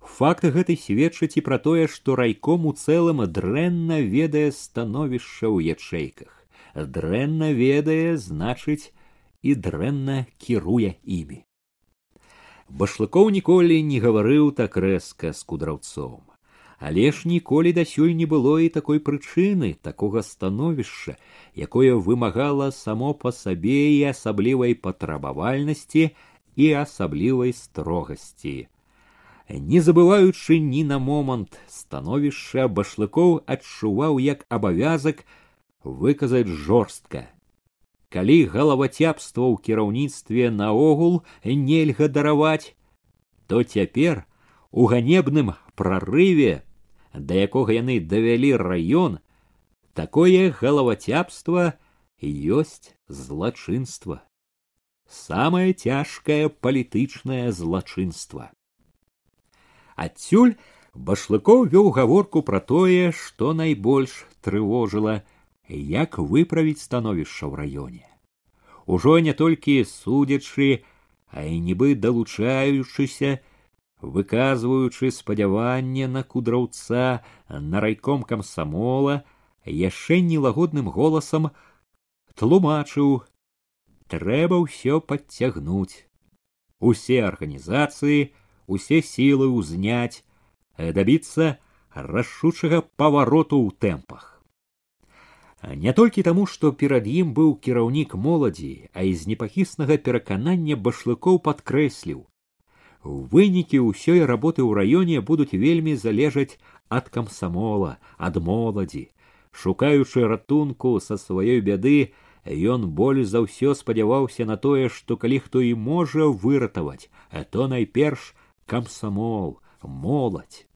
Факт гэты сведчыць і пра тое, што райком у цэлым дрэнна ведае становішча ў ячэйках. Дрэнна ведае, значыць, і дрэнна кіруе імі. Башлыкоў ніколі не гаварыў так рэзка з кудраўцом. Але ж ніколі дасюль не было і такой прычыны такога становішча якое вымагала само па сабе і асаблівай патрабавальнасці і асаблівай строгасці не забываючы ні на момант становішча башлыкоў адчуваў як абавязак выказаць жорстка. Калі галавацяпства ў кіраўніцтве наогул нельга дараваць то цяпер у ганебным прарыве да якога яны давялі раён такое галавацяпства ёсць злачынства. Самае цяжкае палітычнае злачынства адсюль башлыкоў вёў гаворку пра тое што найбольш трывожыла як выправіць становішча ў раёне. Ужо не толькі судзячы а і нібы далучаючыся выказваючы спадзяванне на кудраўца на райком камсамола яшчэ нелагодным голасам тлумачыў трэба ўсё падцягнуць. Усе арганізацыі усе сілы ўзняць дабіцца рашучага павароту ў тэмпах не толькі таму, што перад ім быў кіраўнік моладзі, а і з непахіснага пераканання башлыкоў падкрэсліў. Вынікі ўсёй работы ў раёне будуць вельмі залежаць ад камсамола, ад моладзі. Шукаючы ратунку са сваёй бяды, ён боль за ўсё спадзяваўся на тое, што калі хто і можа выратаваць, то найперш камсамол, моладзь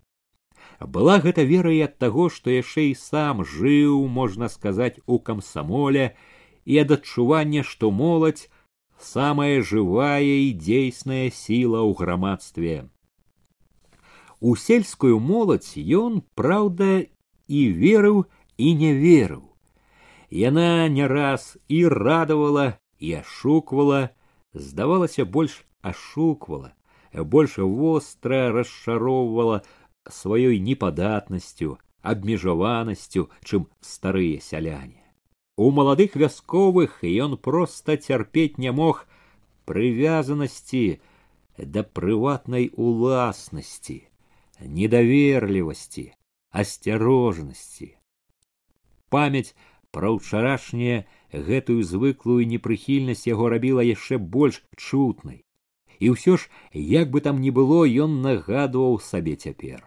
была гэта вера і ад таго што яшчэ і сам жыў можна сказаць у камсамоле і ад адчування што моладзь самая жывая і дзейсная сіла ў грамадстве. У сельскую моладзь ён, праўда, і верыў і не верыў. Яна не раз і радавала і ашуквала, здавалася, больш ашуквала, больш востра расчароўвала сваёй непадатнасцю, абмежаванасцю, чым старыя сяляне. У маладых вясковых ён проста цярпець не мог прывязанасці да прыватнай уласнасці, недаверлівасці, асцярожнасці. Памяць пра ўчарашняе гэтую звыклую непрыхільнасць яго рабіла яшчэ больш чутнай. І ўсё ж, як бы там ні было, ён нагадваў сабе цяпер.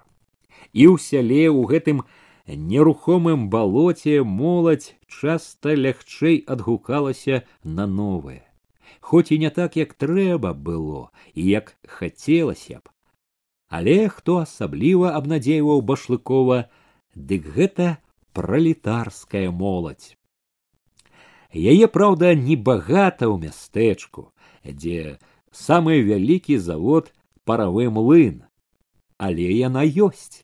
І ў сяле ў гэтым нерухомым балоце моладзь часта лягчэй адгукалася на новае. Хоць і не так як трэба было і як хацелася б. Але хто асабліва абнадзейваў башлыкова дык гэта пралетарская моладзь. Яе праўда небагата ў мястэчку дзе самы вялікі завод паравы млын але яна ёсць.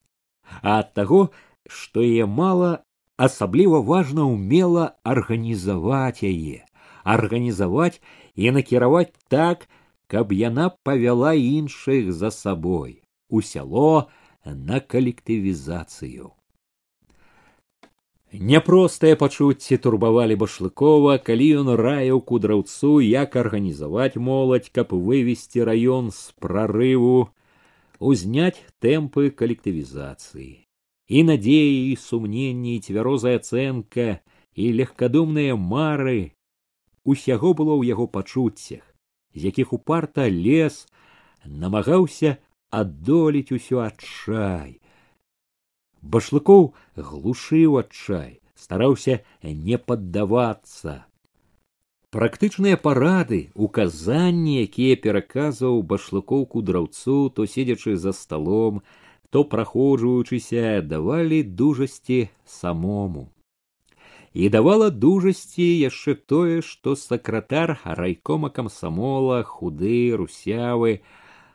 А ад таго што яе мала асабліва важна умела арганізаваць яе. Арганізаваць і накіраваць так каб яна павяла іншых за сабой у сяло на калектывізацыю Няпростыя пачуцці турбавалі башлыкова, калі ён раіў кудраўцу, як арганізаваць моладзь, каб вывесці раён з прарыву узняць тэмпы калектывізацыі. І надзеі і сумненні і цвярозая ацэнка і легкадумныя мары усяго было ў яго пачуццях з якіх упарта лес намагаўся адолець усё адчай башлыкоў глушыў адчай стараўся не паддавацца. Практычныя парады указанні якія пераказваў башлыкоўку драўцу то седзячы за сталом то праходжваючыся давалі дужасці самому. І давала дужасці яшчэ тое што сакратар райкома камсамола худы русявы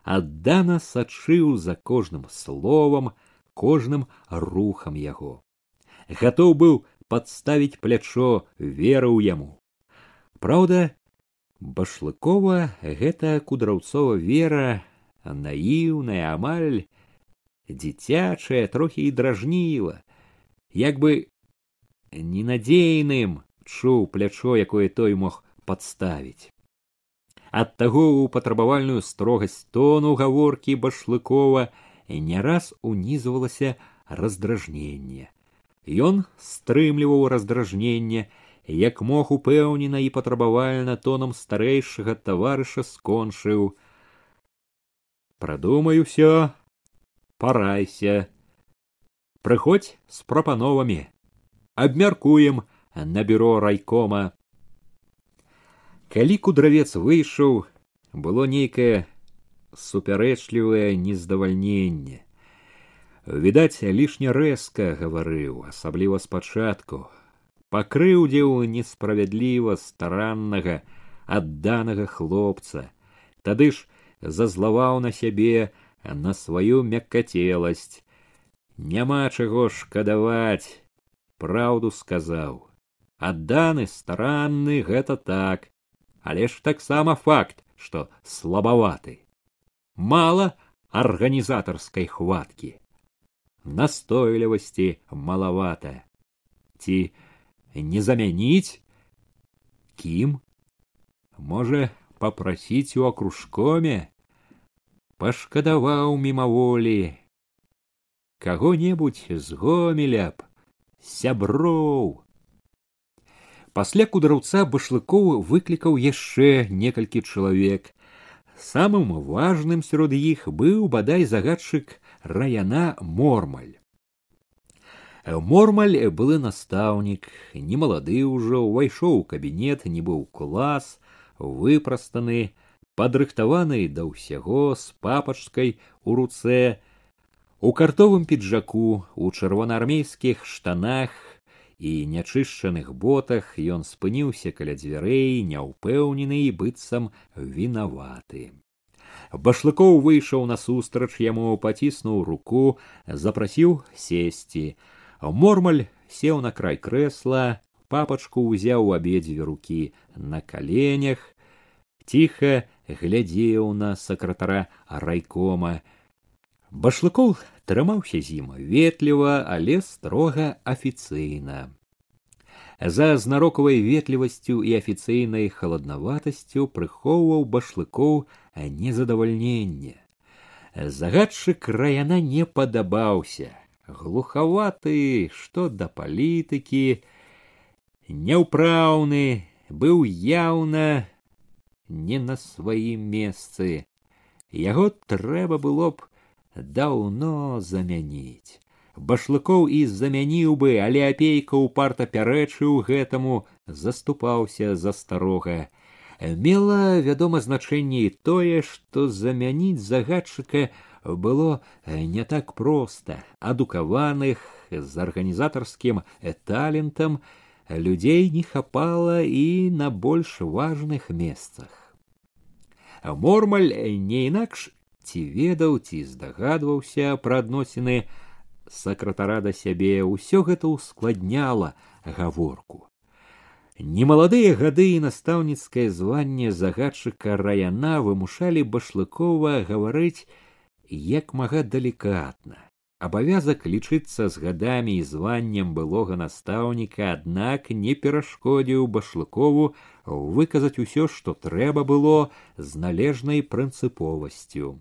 аддана сачыў за кожным словам кожным рухам яго. Гатоў быў падставіць плячо верыў яму. Праўда, башлыкова гэта кудраўцова вера наіўная амаль дзіцячая трохі і дражніла як бы ненадзейным чуў плячо якое той мог падставіць. Ад таго ў патрабавальную строгасць тону гаворкі башлыкова не раз унізвалася раздражненне ён стрымліваў раздражненне як мог упэўнена і патрабавальна тонам старэйшага таварыша скончыў. Прадумай усё парайся прыходзь з прапановамі абмяркуем на бюро райкома калі кудравец выйшаў было нейкае супярэчлівае нездавальненне. Відаць лішне рэзка гаварыў асабліва спачатку пакрыўдзіў несправядліва стараннага адданага хлопца. Тады ж зазлаваў на сябе на сваю мяккацеласць. Няма чаго шкадаваць праўду сказаў. Адданы старанны гэта так. Але ж таксама факт што слабаваты мала арганізатарскай хваткі настойлівасці малавата ці не замяніць кім можа попрасіць у акружкоме пашкадаваў мімаволі каго-небудзь з гомеля б сяброў пасля кудраўца башлыкоў выклікаў яшчэ некалькі чалавек самым важным сярод іх быў бадай загадчык раяна мормаль. Мормаль былы настаўнік, немалады ўжо ўвайшоў у кабінет, не быў клас, выпрастаны, падрыхтаваны да ўсяго з папачкай у руцэ, у картовым піджаку, у чырвонаармейскіх штанах і нячышчаных ботах ён спыніўся каля дзвярэй няўпэўнены і быццам вінаваты. Башлыкоў выйшаў насустрач яму паціснуў руку запрасіў сесці. Мормаль сеў на край крэсла папачку ўзяў абедзве рукі на каленях ціха глядзеў на сакратара райкома. Башлыкоў трымаўся зіма ветліва але строга афіцыйна. За знарокавай ветлівасцю і афіцыйнай халаднаватасцю прыхоўваў башлыкоў незадавальненне. Загадчык раяна не падабаўся. Глухаваты што да палітыкі няўпраўны быў яўна не на сваім месцы. Яго трэба было б даўно замяніць. Башлыкоў і замяніў бы але апейка упарта пярэчыў гэтаму заступаўся за старога. Мела вядома значэнне і тое што замяніць загадчыка было не так проста. Адукаваных з арганізатарскім талентам людзей не хапала і на больш важных месцах. Мормаль не інакш ці ведаў ці здагадваўся пра адносіны сакратара да сябе ўсё гэта ускладняла гаворку. Немаладыя гады і настаўніцкае званне загадчыка раяна вымушалі башлыкова гаварыць як мага далікатна. Абавязак лічыцца з гадамі і званнем былога настаўніка аднак не перашкодзіў башлыкову выказаць усё што трэба было з належнай прынцыповасцю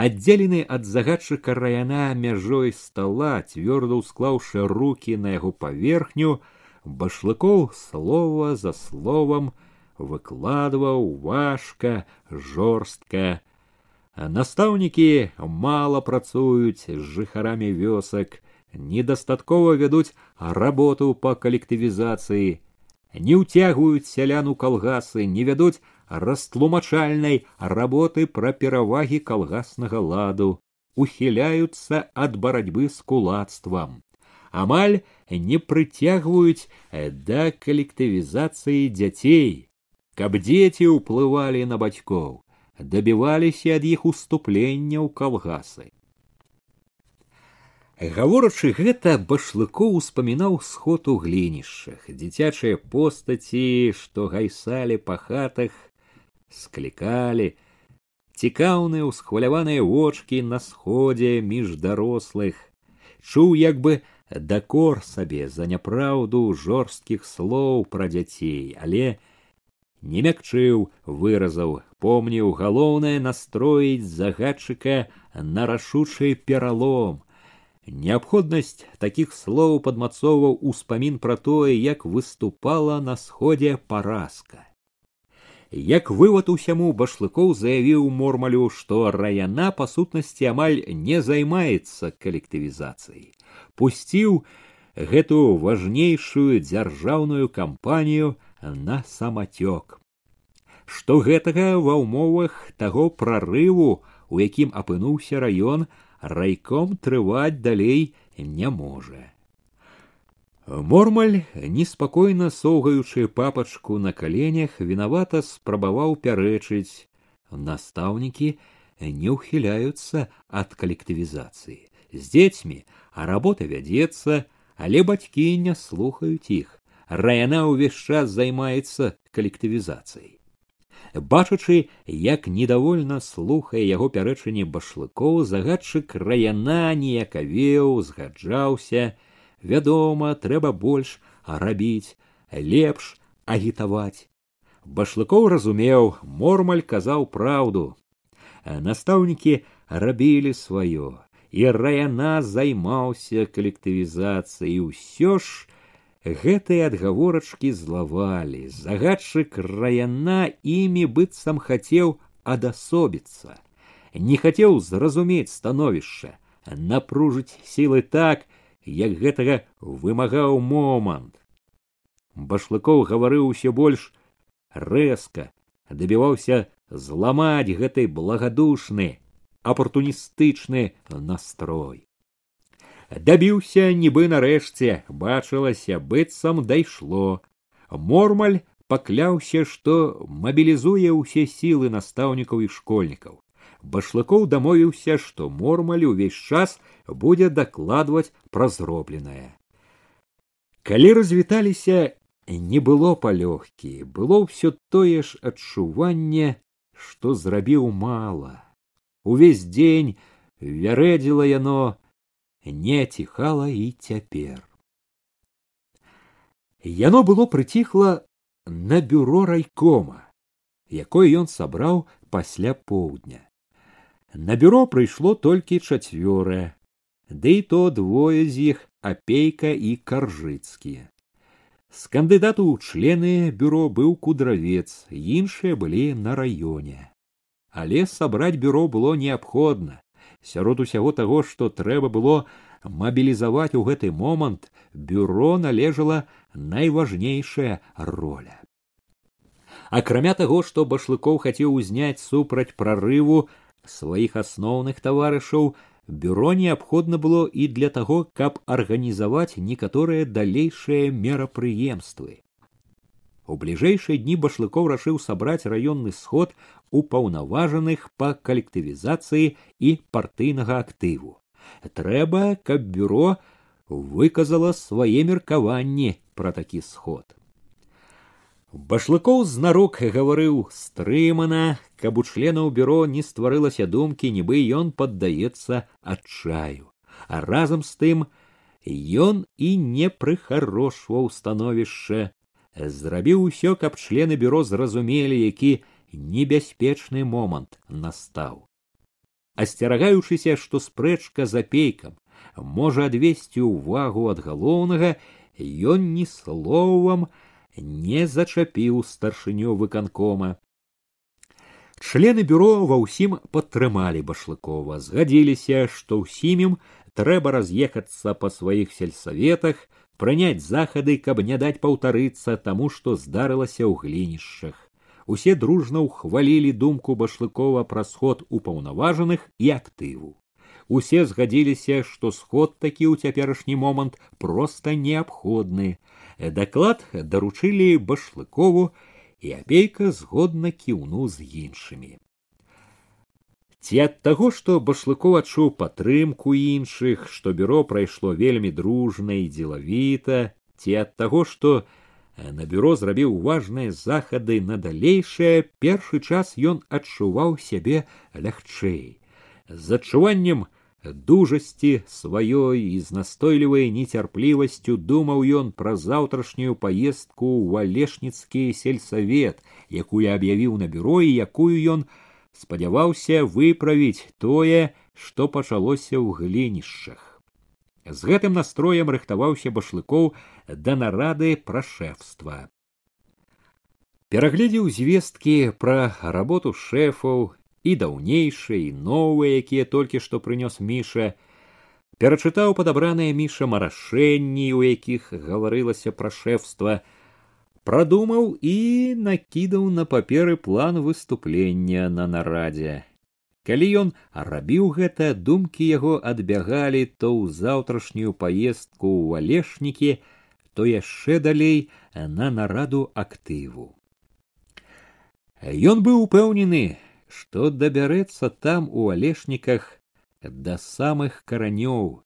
аддзелены ад загадчыка раяна мяжой стала цвёрда ўсклаўшы руки на яго паверхню башлыкоў слова за словам выкладваў важка жорстка. Настаўнікі мала працуюць з жыхарамі вёсак недастаткова вядуць работу па калектывізацыі не ўцягваюць сялян у калгасы не вядуць растлумачальнай работы пра перавагі калгаснага ладу ухіляюцца ад барацьбы з кулацтвам. Амаль не прыцягваюць да калектывізацыі дзяцей. Каб дзеці ўплывалі на бацькоў дабіваліся ад іх уступлення ў калгасы. Гаворачы гэта башлыкоў успамінаў сход у глінішчах. Дзіцячыя постаці што гайсалі па хатах склікалі цікаўныя ўсхваляваныя вочки на сходзе між дарослых. Чуў як бы дакор сабе за няпраўду жорсткіх слоў пра дзяцей але не мякчыў выразаў. Помніў галоўнае настроіць загадчыка на рашучы пералом. Неабходнасць такіх слоў падмацоўваў успамін пра тое як выступала на сходзе паразка як вывод усяму башлыкоў заявіў мормалю што раяна па сутнасці амаль не займаецца калектывізацыяй. Пусціў гэту важнейшую дзяржаўную кампанію на самацёк. Што гэтага ва ўмовах таго прарыву у якім апынуўся раён райком трываць далей не можа Мормаль, неспакойна соўгаючы папачку на каленях, вінавата спрабаваў пярэчыць. Настаўнікі не ўхіляюцца ад калектывізацыі. З дзецьмі, а работа вядзецца, але бацькі не слухаюць іх. Раяна ўвесь час займаецца калектывізацыяй. Бачачы, як недовольна слухае яго пярэчанне башлыкоў, загадчык раяна ніякавеў, згаджаўся, вядома трэба больш рабіць лепш агітаваць. Башлыкоў разумеў мормаль казаў праўду. Настаўнікі рабілі сваё і раяна займаўся калектывізацыяй. Ўсё ж гэтыя адгаворачкі злавалі. Загадчык раяна імі быццам хацеў адасобіцца. Не хацеў зразумець становішча напружыць сілы так як гэтага вымагаў момант. Башлыкоў гаварыў усё больш рэзка дабіваўся зламаць гэтай благадушны апартуністычны настрой. Дабіўся нібы нарэшце бачылася быццам дайшло. Мормаль пакляўся што мабілізуе ўсе сілы настаўнікаў і школьнікаў башлыкоў дамовіўся што мормаль увесь час будзе дакладваць пра зробленае калі развіталіся не было палёгкі было ўсё тое ж адчуванне што зрабіў мала увесь дзень вярэдзіла яно не ціхала і цяпер. Яно было прыціхла на бюро райкома, якое ён сабраў пасля поўдня. На бюро прыйшло толькі чацвёрае, ды і то двое з іх апейка і каржыцкія. З кандыдату ў члены бюро быў кудравец, іншыя былі на раёне. Але сабраць бюро было неабходна сярод усяго таго што трэба было мабілізаваць у гэты момант бюро належала найважнейшая роля акрамя таго што башлыкоў хацеў узняць супраць прарыву сваіх асноўных таварышаў бюро неабходна было і для таго каб арганізаваць некаторыя далейшыя мерапрыемствы у бліжэйшыя дні башлыкоў рашыў сабраць раённы сход упаўнаважаных па калектывізацыі і партыйнага актыву. Трэба, каб бюро выказала свае меркаванні пра такі сход. Башлыкоў знарок гаварыў стрымана, каб у членаў бюро не стварылася думкі, нібы ён паддаецца адчаю, а разам з тым ён і не прыхарошваў становішча зрабіў усё, каб члены бюро зразумелі, які небяспечны момант настаў. Асцерагаючыся, што спрэчка за пейкам можа адвесці ўвагу ад галоўнага, ён ні словам не зачапіў старшыню выканкома. Члены бюро ва ўсім падтрымалі башлыкова, згадзіліся, што ўсім ім трэба раз'ехацца па сваіх сельсаветах, прыняць захады, каб не даць паўтарыцца таму, што здарылася ў глінішчах. Усе дружна ўхвалілі думку башлыкова пра сход упаўнаважаных і актыву. Усе згадзіліся, што сход такі ў цяперашні момант проста неабходны. Даклад даручылі башлыкову, і апейка згодна кіўнуў з іншымі. Ці ад таго што башлыков адчуў падтрымку іншых што бюро прайшло вельмі дружна і дзелавіта ці ад таго што на бюро зрабіў важныя захады на далейшае першы час ён адчуваў сябе лягчэй. З адчуваннем дужасці сваёй і з настойлівай нецярплівасцю думаў ён пра заўтрашнюю паездку ў алешніцкі сельсавет якую аб'явіў на бюро і якую ён спадзяваўся выправіць тое, што пачалося ў глінішчах. З гэтым настроем рыхтаваўся башлыкоў да нарады пра шэфства. Перагледзеў звесткі пра работу шэфаў і даўнейшыя і новыя, якія толькі што прынёс міша, перачытаў падабраныя міша марашэнні, у якіх гаварылася пра шэфства, прадумаў і накідаў на паперы план выступлення на нарадзе. Калі ён рабіў гэта, думкі яго адбягалі то ў заўтрашнюю паездку ў алешнікі, то яшчэ далей на нараду актыву. Ён быў упэўнены, што дабярэцца там у алешніках да самых каранёў,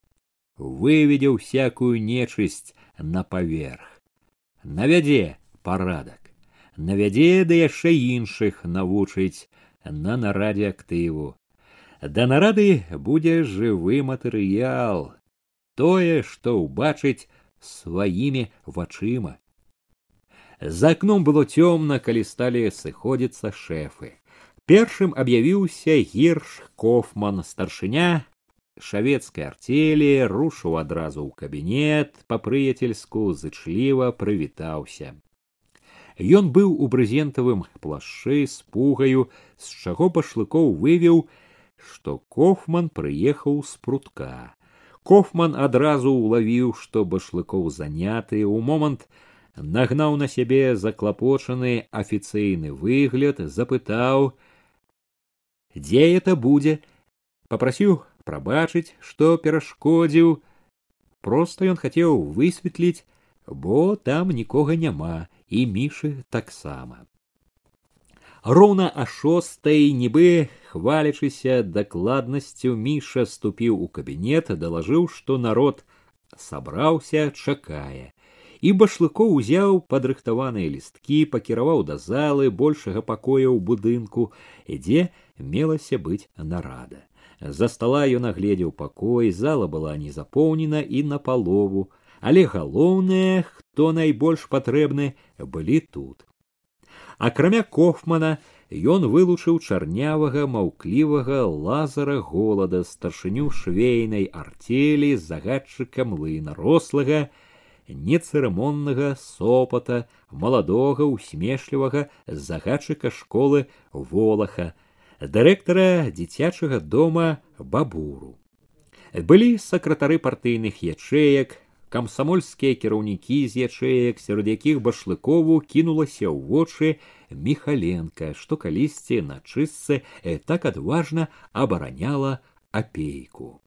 выведзе ўсякую нечысць на паверх, навядзе парадак навядзе да яшчэ іншых навучыць на нарадзе актыву. Да нарады будзе жывы матэрыял тое што ўбачыць сваімі вачыма. За акном было цёмна калі сталі сыходзіцца шэфы першым аб'явіўся гірш кофман старшыня шавецкай арцелі рушыў адразу ў кабінет па прыяцельску зычліва прывітаўся Ён быў у брызентавым плашчы з пугаю, з чаго башлыкоў вывеў, што кофман прыехаў з прутка. Кофман адразу ўлавіў, што башлыкоў заняты у момант нагнаў на сябе заклапочаны афіцыйны выгляд, запытаў: « Дзе это будзе? Папрасіў прабачыць, што перашкодзіў, Проста ён хацеў высветліць, бо там нікога няма і мішы таксама. Роўна а шостай нібы хвалячыся дакладнасцю міша ступіў у кабінет, далажыў, што народ сабраўся, чакае. І башлыкоў узяў падрыхтаваныя лісткі, пакіраваў да залы большага пакоя ў будынку, дзе мелася быць нарада. За стала ён агледзеў пакой, зала была не запоўнена і на палову, але галоўнае, хто найбольш патрэбны, былі тут. Акрамя кофмана ён вылучыў чарнявага маўклівага лазара голада старшыню швейнай артелі з загадчыкам лына рослага, нецырымоннага сопата маладога усмешлівага загадчыка школы волаха дырэктара дзіцячага дома бабуру. Былі сакратары партыйных ячэек, камсамольскія кіраўнікі з ячэек, сярод якіх башлыкову кінулася ў вочы михаленко, што калісьці на чысцы э, так адважна абараняла апейку.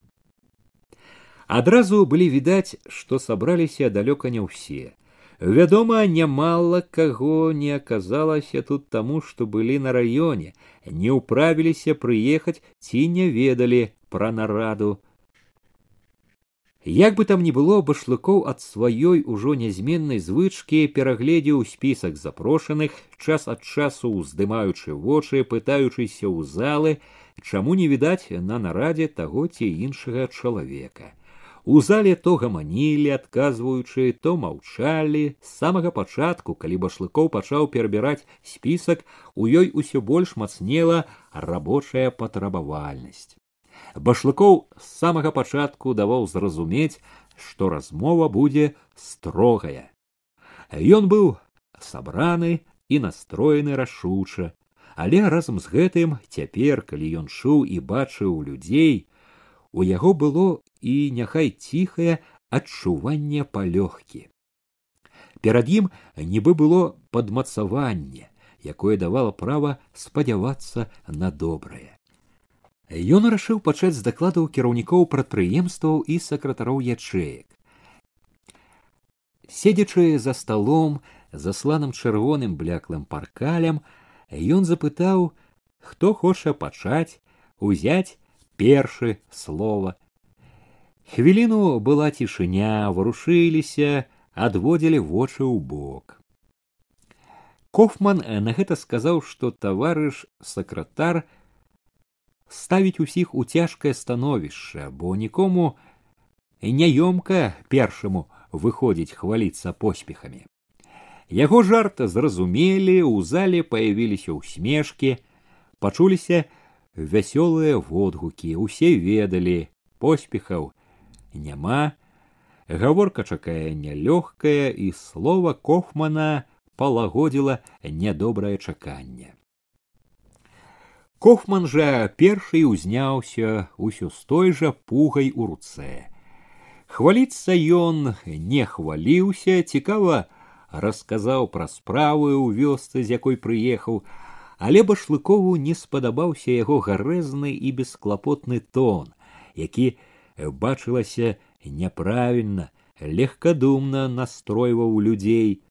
Адразу былі відаць, што сабраліся далёка не ўсе. Вядома, нямала каго не аказалася тут таму, што былі на раёне, не ўправіліся прыехаць ці не ведалі пра нараду. Як бы там ни было башлыкоў ад сваёй ужо нязменнай звычкі перагледзеў спісак запрошаных, час ад часу уздымаючы вочы, пытаючыся ў залы, чаму не відаць на нарадзе таго ці іншага чалавека. У зале то гаманілі, адказваючы, то маўчалі. З самага пачатку, калі башлыкоў пачаў перабіраць спісак, у ёй усё больш мацнела рабочая патрабавальнасць. Башлыкоў з самага пачатку даваў зразумець, што размова будзе строгая. Ён быў сабраны і настроены рашуча, але разам з гэтым цяпер, калі ён чуў і бачыў людзей, у яго было і няхай ціхае адчуванне палёгкі. Перад ім нібы было падмацаванне, якое давала права спадзявацца на добрае. Ён рашыў пачаць з дакладаў кіраўнікоў прадпрыемстваў і сакратароў ячэек. Седзячы за сталом, засланым чырвоным бляклым паркалем, ён запытаў, хто хоча пачаць, узяць першы слова Хвіліну была цішыня, варушыліся, адводзілі вочы ў бок. Кофман на гэта сказаў, што таварыш сакратар ставіць усіх у цяжкае становішча, бо нікому няёмка першаму выходзіць хваліцца поспехамі. Яго жарт зразумелі, у зале паявіліся ўсмешкі, пачуліся вясёлыя водгукі, усе ведалі поспехаў няма. Гаворка чакае нялёгкая і слова кофмана палагодзіла нядобрае чаканне. Кофман жа першы ўзняўся усё з той жа пугай у руцэ. Хваліцца ён не хваліўся, цікава расказаў пра справы ў вёсцы, з якой прыехаў, але башлыкову не спадабаўся яго гарэзны і бесклапотны тон, які бачылася няправільна, легкадумна настройваў людзей.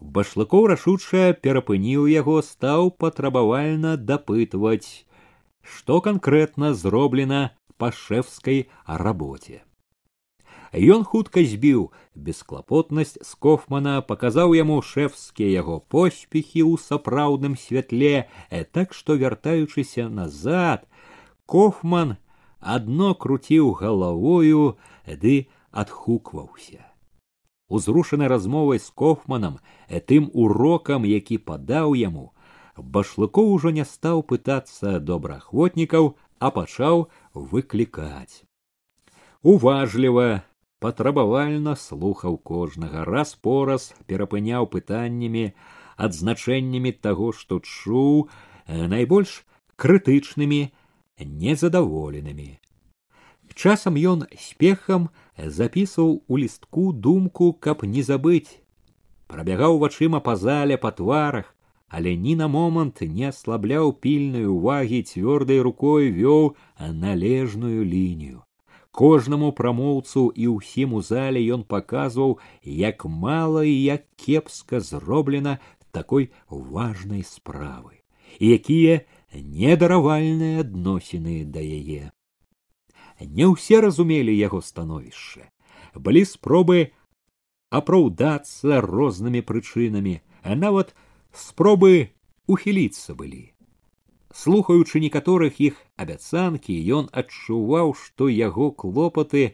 Башлыкоў рашуча перапыніў яго, стаў патрабавальна дапытваць, што канкрэтна зроблена па шэфскай рабоце. Ён хутка збіў бесклапотнасць з кофмана, паказаў яму шэфскія яго поспехі ў сапраўдным святле, э, так што вяртаючыся назад, кофман адно круціў галавою ды адхукваўся узрушаны размовай з кофманам тым урокам які падаў яму башлыкоў ужо не стаў пытацца добраахвотнікаў а пачаў выклікаць уважліва патрабавальна слухаў кожнага раз пораз перапыняў пытаннямі адзначэннямі таго што чуў найбольш крытычнымі незадаволенымі. Часам ён спехам запісваў у лістку думку, каб не забыць. Прабягаў вачыма па зале па тварах, але ні на момант не аслабляў пільнай увагі цвёрдай рукой вёў належную лінію. кожнаму прамоўцу і ўсім у зале ён паказваў, як мала і як кепска зроблена такой важнай справы, якія недаравальныя адносіны да яе. Не ўсе разумелі яго становішча, былі спробы апраўдацца рознымі прычынамі, а нават спробы ухіліцца былі. Слухаючы некаторых іх абяцанкі, ён адчуваў, што яго клопаты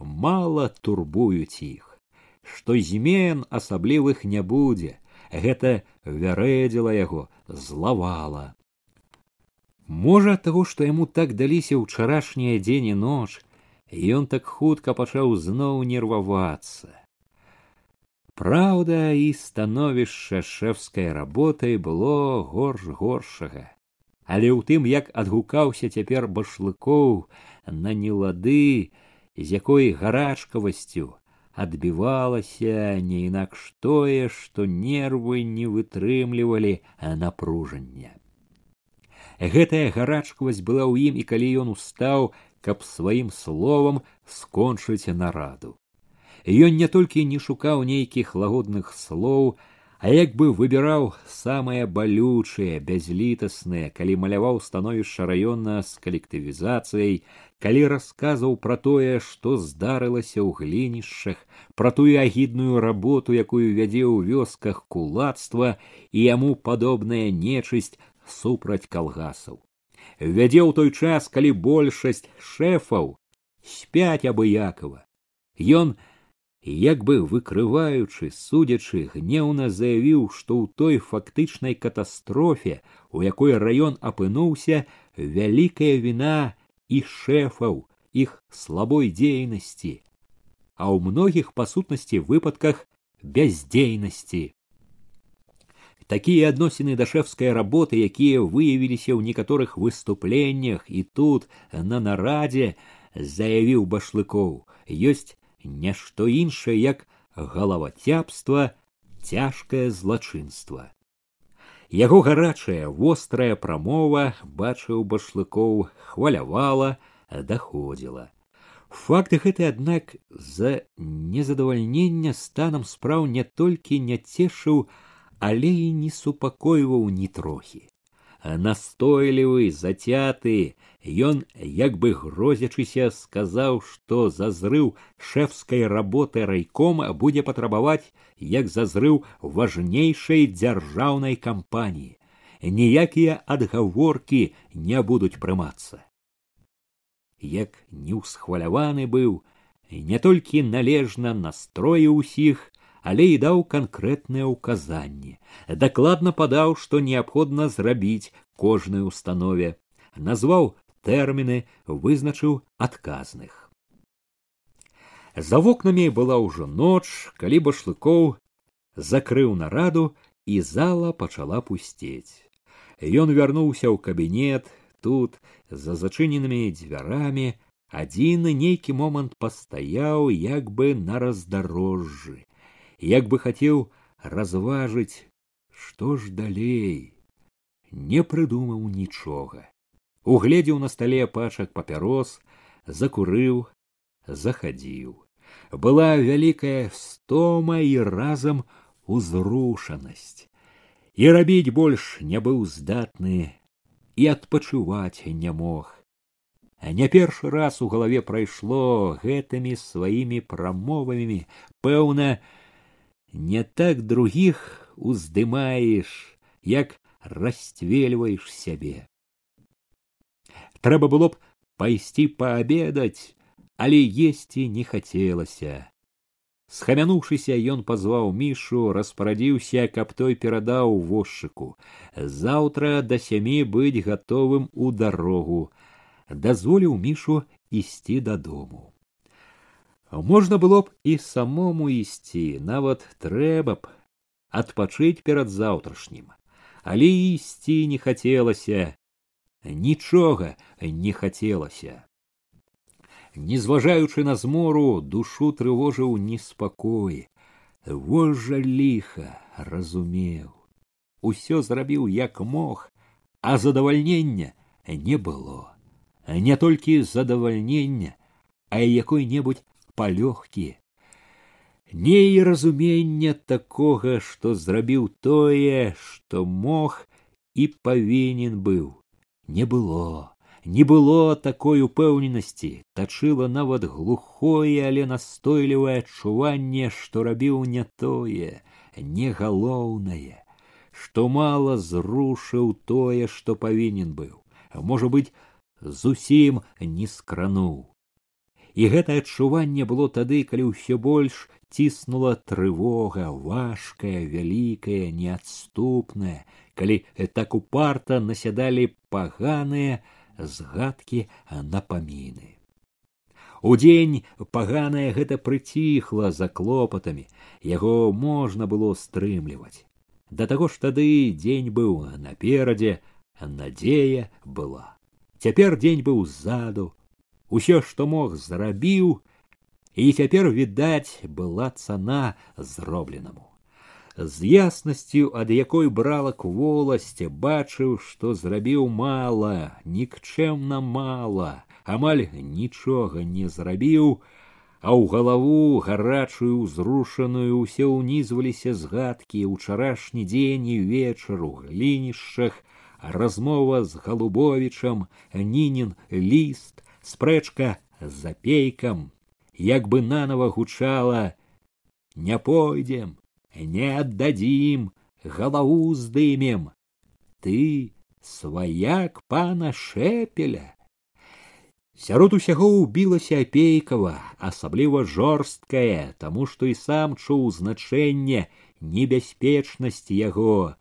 мала турбуюць іх, што змен асаблівых не будзе, гэта вярэдзіла яго, злавала. Можа таго, што яму так даліся ўчарашнія дзень і ноч, ён так хутка пачаў зноў нервавацца. Праўда, і становішча шэфскай работай было горш горшага. Але ў тым, як адгукаўся цяпер башлыкоў на нелады, з якой гарачкавасцю адбівалася не інакш тое, што нервы не вытрымлівалі напружання. Гэтая гарачкавасць была ў ім і калі ён устаў, каб сваім словам скончыць нараду. Ён не толькі не шукаў нейкіх лагодных слоў, а як бы выбіраў самае балючае, бязлітаснае, калі маляваў становішча раёна з калектывізацыяй, калі расказаў пра тое, што здарылася ў глінішчах, пра тую агідную работу, якую вядзе ў вёсках кулацтва і яму падобная нечысць супраць калгасаў. Вядзе ў той час, калі большасць шэфаў спяць абыякова. Ён, як бы выкрываючы, судзячы, гнеўна заявіў, што ў той фактычнай катастрофе, у якой раён апынуўся, вялікая віна і шэфаў, іх слабой дзейнасці, а ў многіх па сутнасці выпадках бяздзейнасці. Такія адносіны да шэфскай работы, якія выявіліся ў некаторых выступленнях і тут на нарадзе заявіў башлыкоў, ёсць нешто іншае, як галавацяпства, цяжкае злачынства. Яго гарачая вострая прамова бачыў башлыкоў хвалявала, даходзіла. Факт гэты, аднак за незадавальнення станам спраў не толькі не цешыў, але і не супакойваў ні трохі. Настойлівы, зацяты, ён, як бы грозячыся, сказаў, што за зрыў шэфскай работы райкома будзе патрабаваць, як за зрыў важнейшай дзяржаўнай кампаніі. Ніякія адгаворкі не будуць прымацца. Як неўсхваляваны быў, не толькі належна настроі ўсіх, але і даў канкрэтныя ўказанні. Дакладна падаў што неабходна зрабіць кожнай установе. Назваў тэрміны вызначыў адказных. За вокнамі была ўжо ноч калі башлыкоў закрыў нараду і зала пачала пусцець. Ён вярнуўся ў кабінет тут за зачыненымі дзвярамі адзін нейкі момант пастаяў як бы на раздарожжы як бы хацеў разважыць, што ж далей, не прыдумаў нічога. Угледзеў на стале пачак папярос, закурыў, захадзіў. Была вялікая стома і разам узрушанасць. І рабіць больш не быў здатны і адпачываць не мог. Не першы раз у галаве прайшло гэтымі сваімі прамовамі, пэўна, не так других уздымаеш, як расцвельваеш сябе. Трэба было б пайсці паабедаць, але есці не хацелася. Схамянуўшыся, ён пазваў мішу, распарадзіўся, каб той перадаў возчыку. Заўтра да сямі быць гатовым у дарогу, дазволіў мішу ісці дадому. Можна было б і самому ісці, нават трэба б адпачыць перад заўтрашнім, але ісці не хацелася, нічога не хацелася. Незважаючы на змору, душу трывожыў неспакой. Вожжа ліха разумеў. Усё зрабіў як мог, а задавальнення не было. Не толькі задавальнення, а якой-небудзь палёгкі. Не і разумення такога, што зрабіў тое, што мог і павінен быў, не было. Не было такой упэўненасці, тачыла нават глухое, але настойлівае адчуванне, што рабіў не тое, не галоўнае, што мала зрушыў тое, што павінен быў, можа быць, зусім не скрануў. І гэтае адчуванне было тады, калі ўсё больш ціснула трывога, важкая, вялікая, неадступная, калі так упарта насядалі паганыя, згадкі напаміны. Удзень паганае гэта прыціхла за клопатамі, яго можна было стрымліваць. Да таго ж тады дзень быў наперадзе, надзея была. Цяпер дзень быў ззаду, усё, што мог зрабіў, і цяпер відаць была цана зробленаму. З яснасцю ад якой брала кволасць бачыў што зрабіў мала нікчэмна мала амаль нічога не зрабіў а ў галаву гарачую ўзрушаную ўсе ўнізваліся згадкі ўчарашні дзень і вечар у глінішчах размова з галубовічам нінін ліст спрэчка з запейкам як бы нанова гучала не пойдзем не отдадим, голову здымем. Ты сваяк пана шэпеля. Сярод усяго ўбілася апейкава, асабліва жорсткае, таму што і сам чуў значэнне небяспечнасці яго.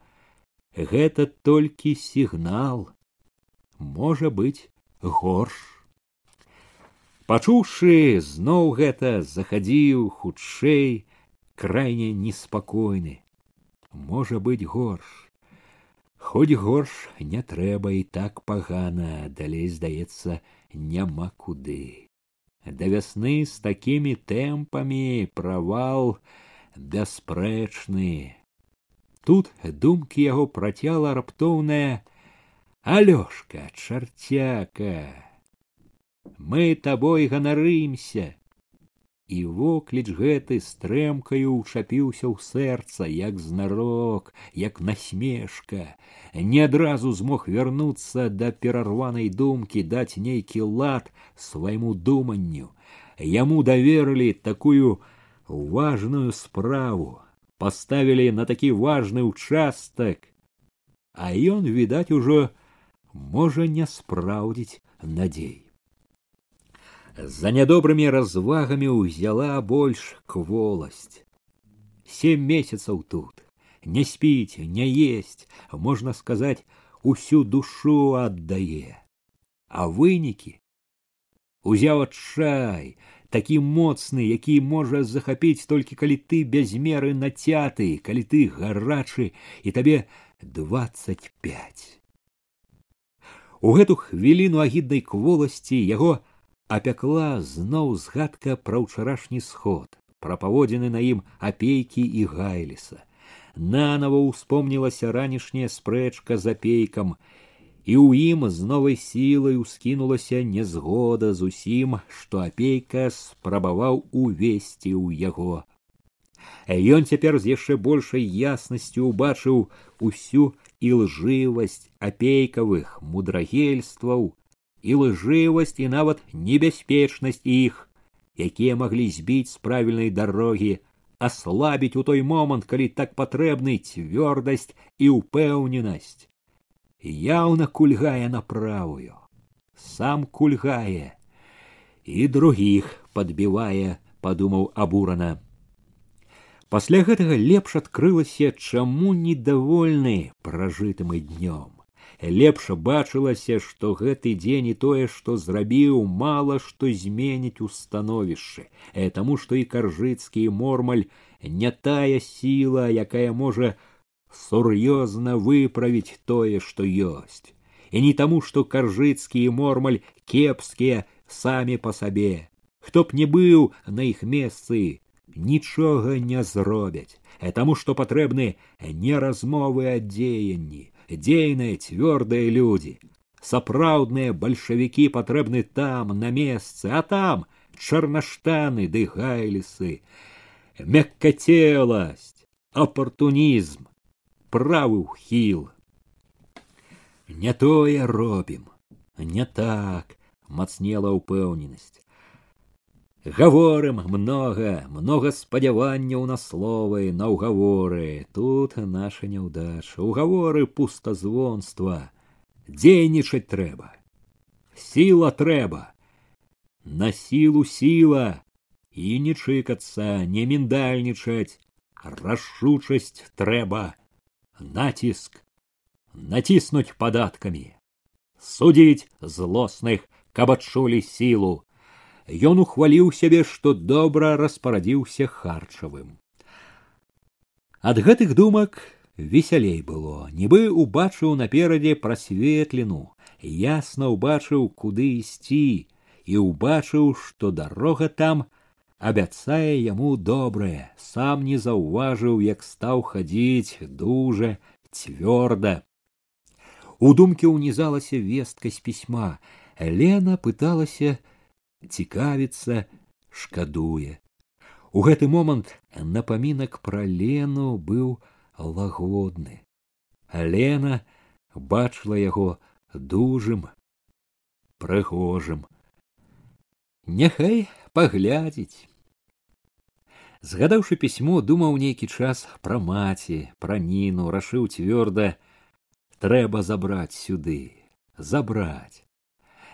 Гэта толькі сігнал, можа быць горш. Пачуўшы зноў гэта захадзіў хутчэй, крайне неспокойны. Можа быть горш. Хоць горш не трэба і так пагана, далей здаецца, няма куды. Да вясны з такімі тэмпамі правал бясспрэчны. Тут думкі яго працяла раптоўная Алёшка, чарцяка, мы табой ганарымся, і вокліч гэты стрэмкаю ўчапіўся ў сэрца як знарок як насмешка не адразу змог вярнуцца да перарванай думкі даць нейкі лад свайму думанню яму даверылі такую важную справу паставілі на такі важны участак а ён відаць ужо можа не спраўдзіць надзей За нядобрымі развагамі ўзяла больш кволасць. Сем месяцаў тут, не спіць, не есть, можна сказаць, усю душу аддае. А вынікі узяў адчай, такі моцны, які можа захапіць толькі калі ты без меры нацяты, калі ты гарачы і табе двадцать пять. У гэту хвіліну агіднай кволасці яго апякла зноў згадка пра ўчарашні сход пра паводзіны на ім апейкі і гайліса. Нанова ўспомнілася ранішняя спрэчка за апейкам і ў ім з новай сілай ускінулася нязгода з усім што апейка спрабаваў увесці ў яго. Ён цяпер з яшчэ большай яснасцю ўбачыў усю ілжывасць апейкавых мудрагельстваў і лжывасць і нават небяспечнасць іх, якія маглі збіць з правільнай дарогі, аслабіць у той момант, калі так патрэбны цвёрдасць і ўпэўненасць. Яўна кульгае на правую, сам кульгае і другіх падбівае, падумаў абурана. Пасля гэтага лепш адкрылася, чаму недовольны пражытым і днём лепш бачылася што гэты дзень і тое што зрабіў мала што зменіць у становішчы э, таму што і каржыцкі мормаль не тая сіла якая можа сур'ёзна выправіць тое што ёсць і не таму што каржыцкі мормаль кепскія самі па сабе хто б не быў на іх месцы нічога не зробяць э, таму што патрэбны не размовы а дзеянні дзейныя цвёрдыя людзі сапраўдныя бальшавікі патрэбны там на месцы а там чарнаштаны ды гайлісы, мяккацеласць, апартунізм, правы ўхіл. Не тое робім, не так, мацнела ўпэўненасць. Гаворым много, много спадзяванняў на словы, на ўгаворы. Тут наша няўдача. Угаворы пустазвонства. Дзейнічаць трэба. Сіла трэба. На сілу сіла. І не чыкацца, не міндальнічаць. Рашучасць трэба. Націск. Націснуць падаткамі. Судзіць злосных, каб адчулі сілу ён ухваліў сябе, што добра распарадзіўся харчавым. Ад гэтых думак весялей было, нібы убачыў наперадзе прасветлену, ясна ўбачыў, куды ісці і ўбачыў, што дарога там абяцае яму добрае, сам не заўважыў, як стаў хадзіць дужа цвёрда. У думкі ўнізалася вестка з пісьма. Лена пыталася, цікавіцца, шкадуе. У гэты момант напамінак пра лену быў лагодны. Лена бачыла яго дужым, прыгожым. Няхай паглядзіць. Згадаўшы пісьмо, думаў нейкі час пра маці, пра ніну, рашыў цвёрда, трэба забраць сюды, забраць.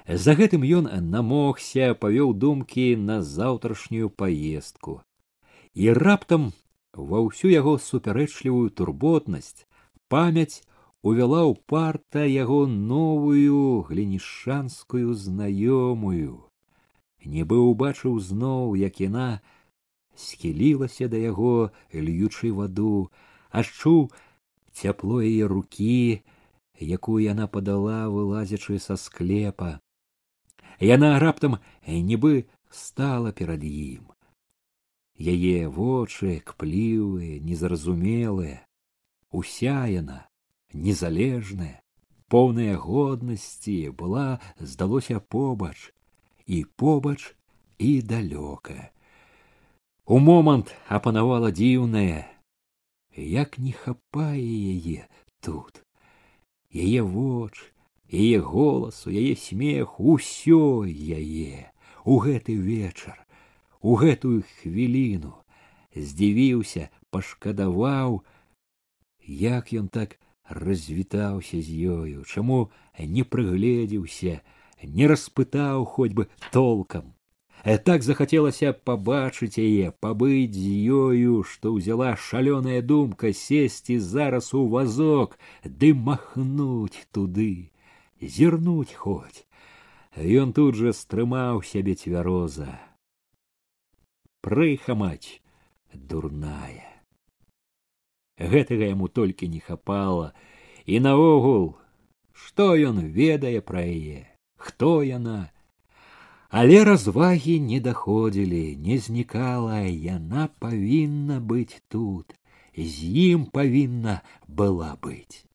За гэтым ён намогся, павёў думкі на заўтрашнюю паездку. І раптам ва ўсю яго супярэчлівую турботнасць памяць увяла ў парта яго новую глінішанскую знаёмую. Нібы ўбачыў зноў, як яна схілілася да яго, льючы ваду, адчуў цяпло яе рукі, якую яна падала, вылазячы са склепа. Яна раптам нібы стала перад ім. Яе вочы кплівыя, незразумелыя, уся яна незалежная, поўная годнасці была здалося побач і побач і далёка. У момант апанавала дзіўнае, як не хапае яе тут, яе вочы, яе голасу, яе смех, усё яе у гэты вечар, у гэтую хвіліну здзівіўся, пашкадаваў, як ён так развітаўся з ёю, чаму не прыгледзеўся, не распытаў хоць бы толкам. Э так захацелася пабачыць яе, пабыць з ёю, што ўзяла шалёная думка сесці зараз у вазок, ды махнуць туды зірнуць хоць. Ён тут жа стрымаў сябе цвяроза. Прыхамаць дурная. Гэтага яму толькі не хапала, і наогул, што ён ведае пра яе, хто яна, Але развагі не даходзілі, не знікала, яна павінна быць тут, з ім павінна была быць.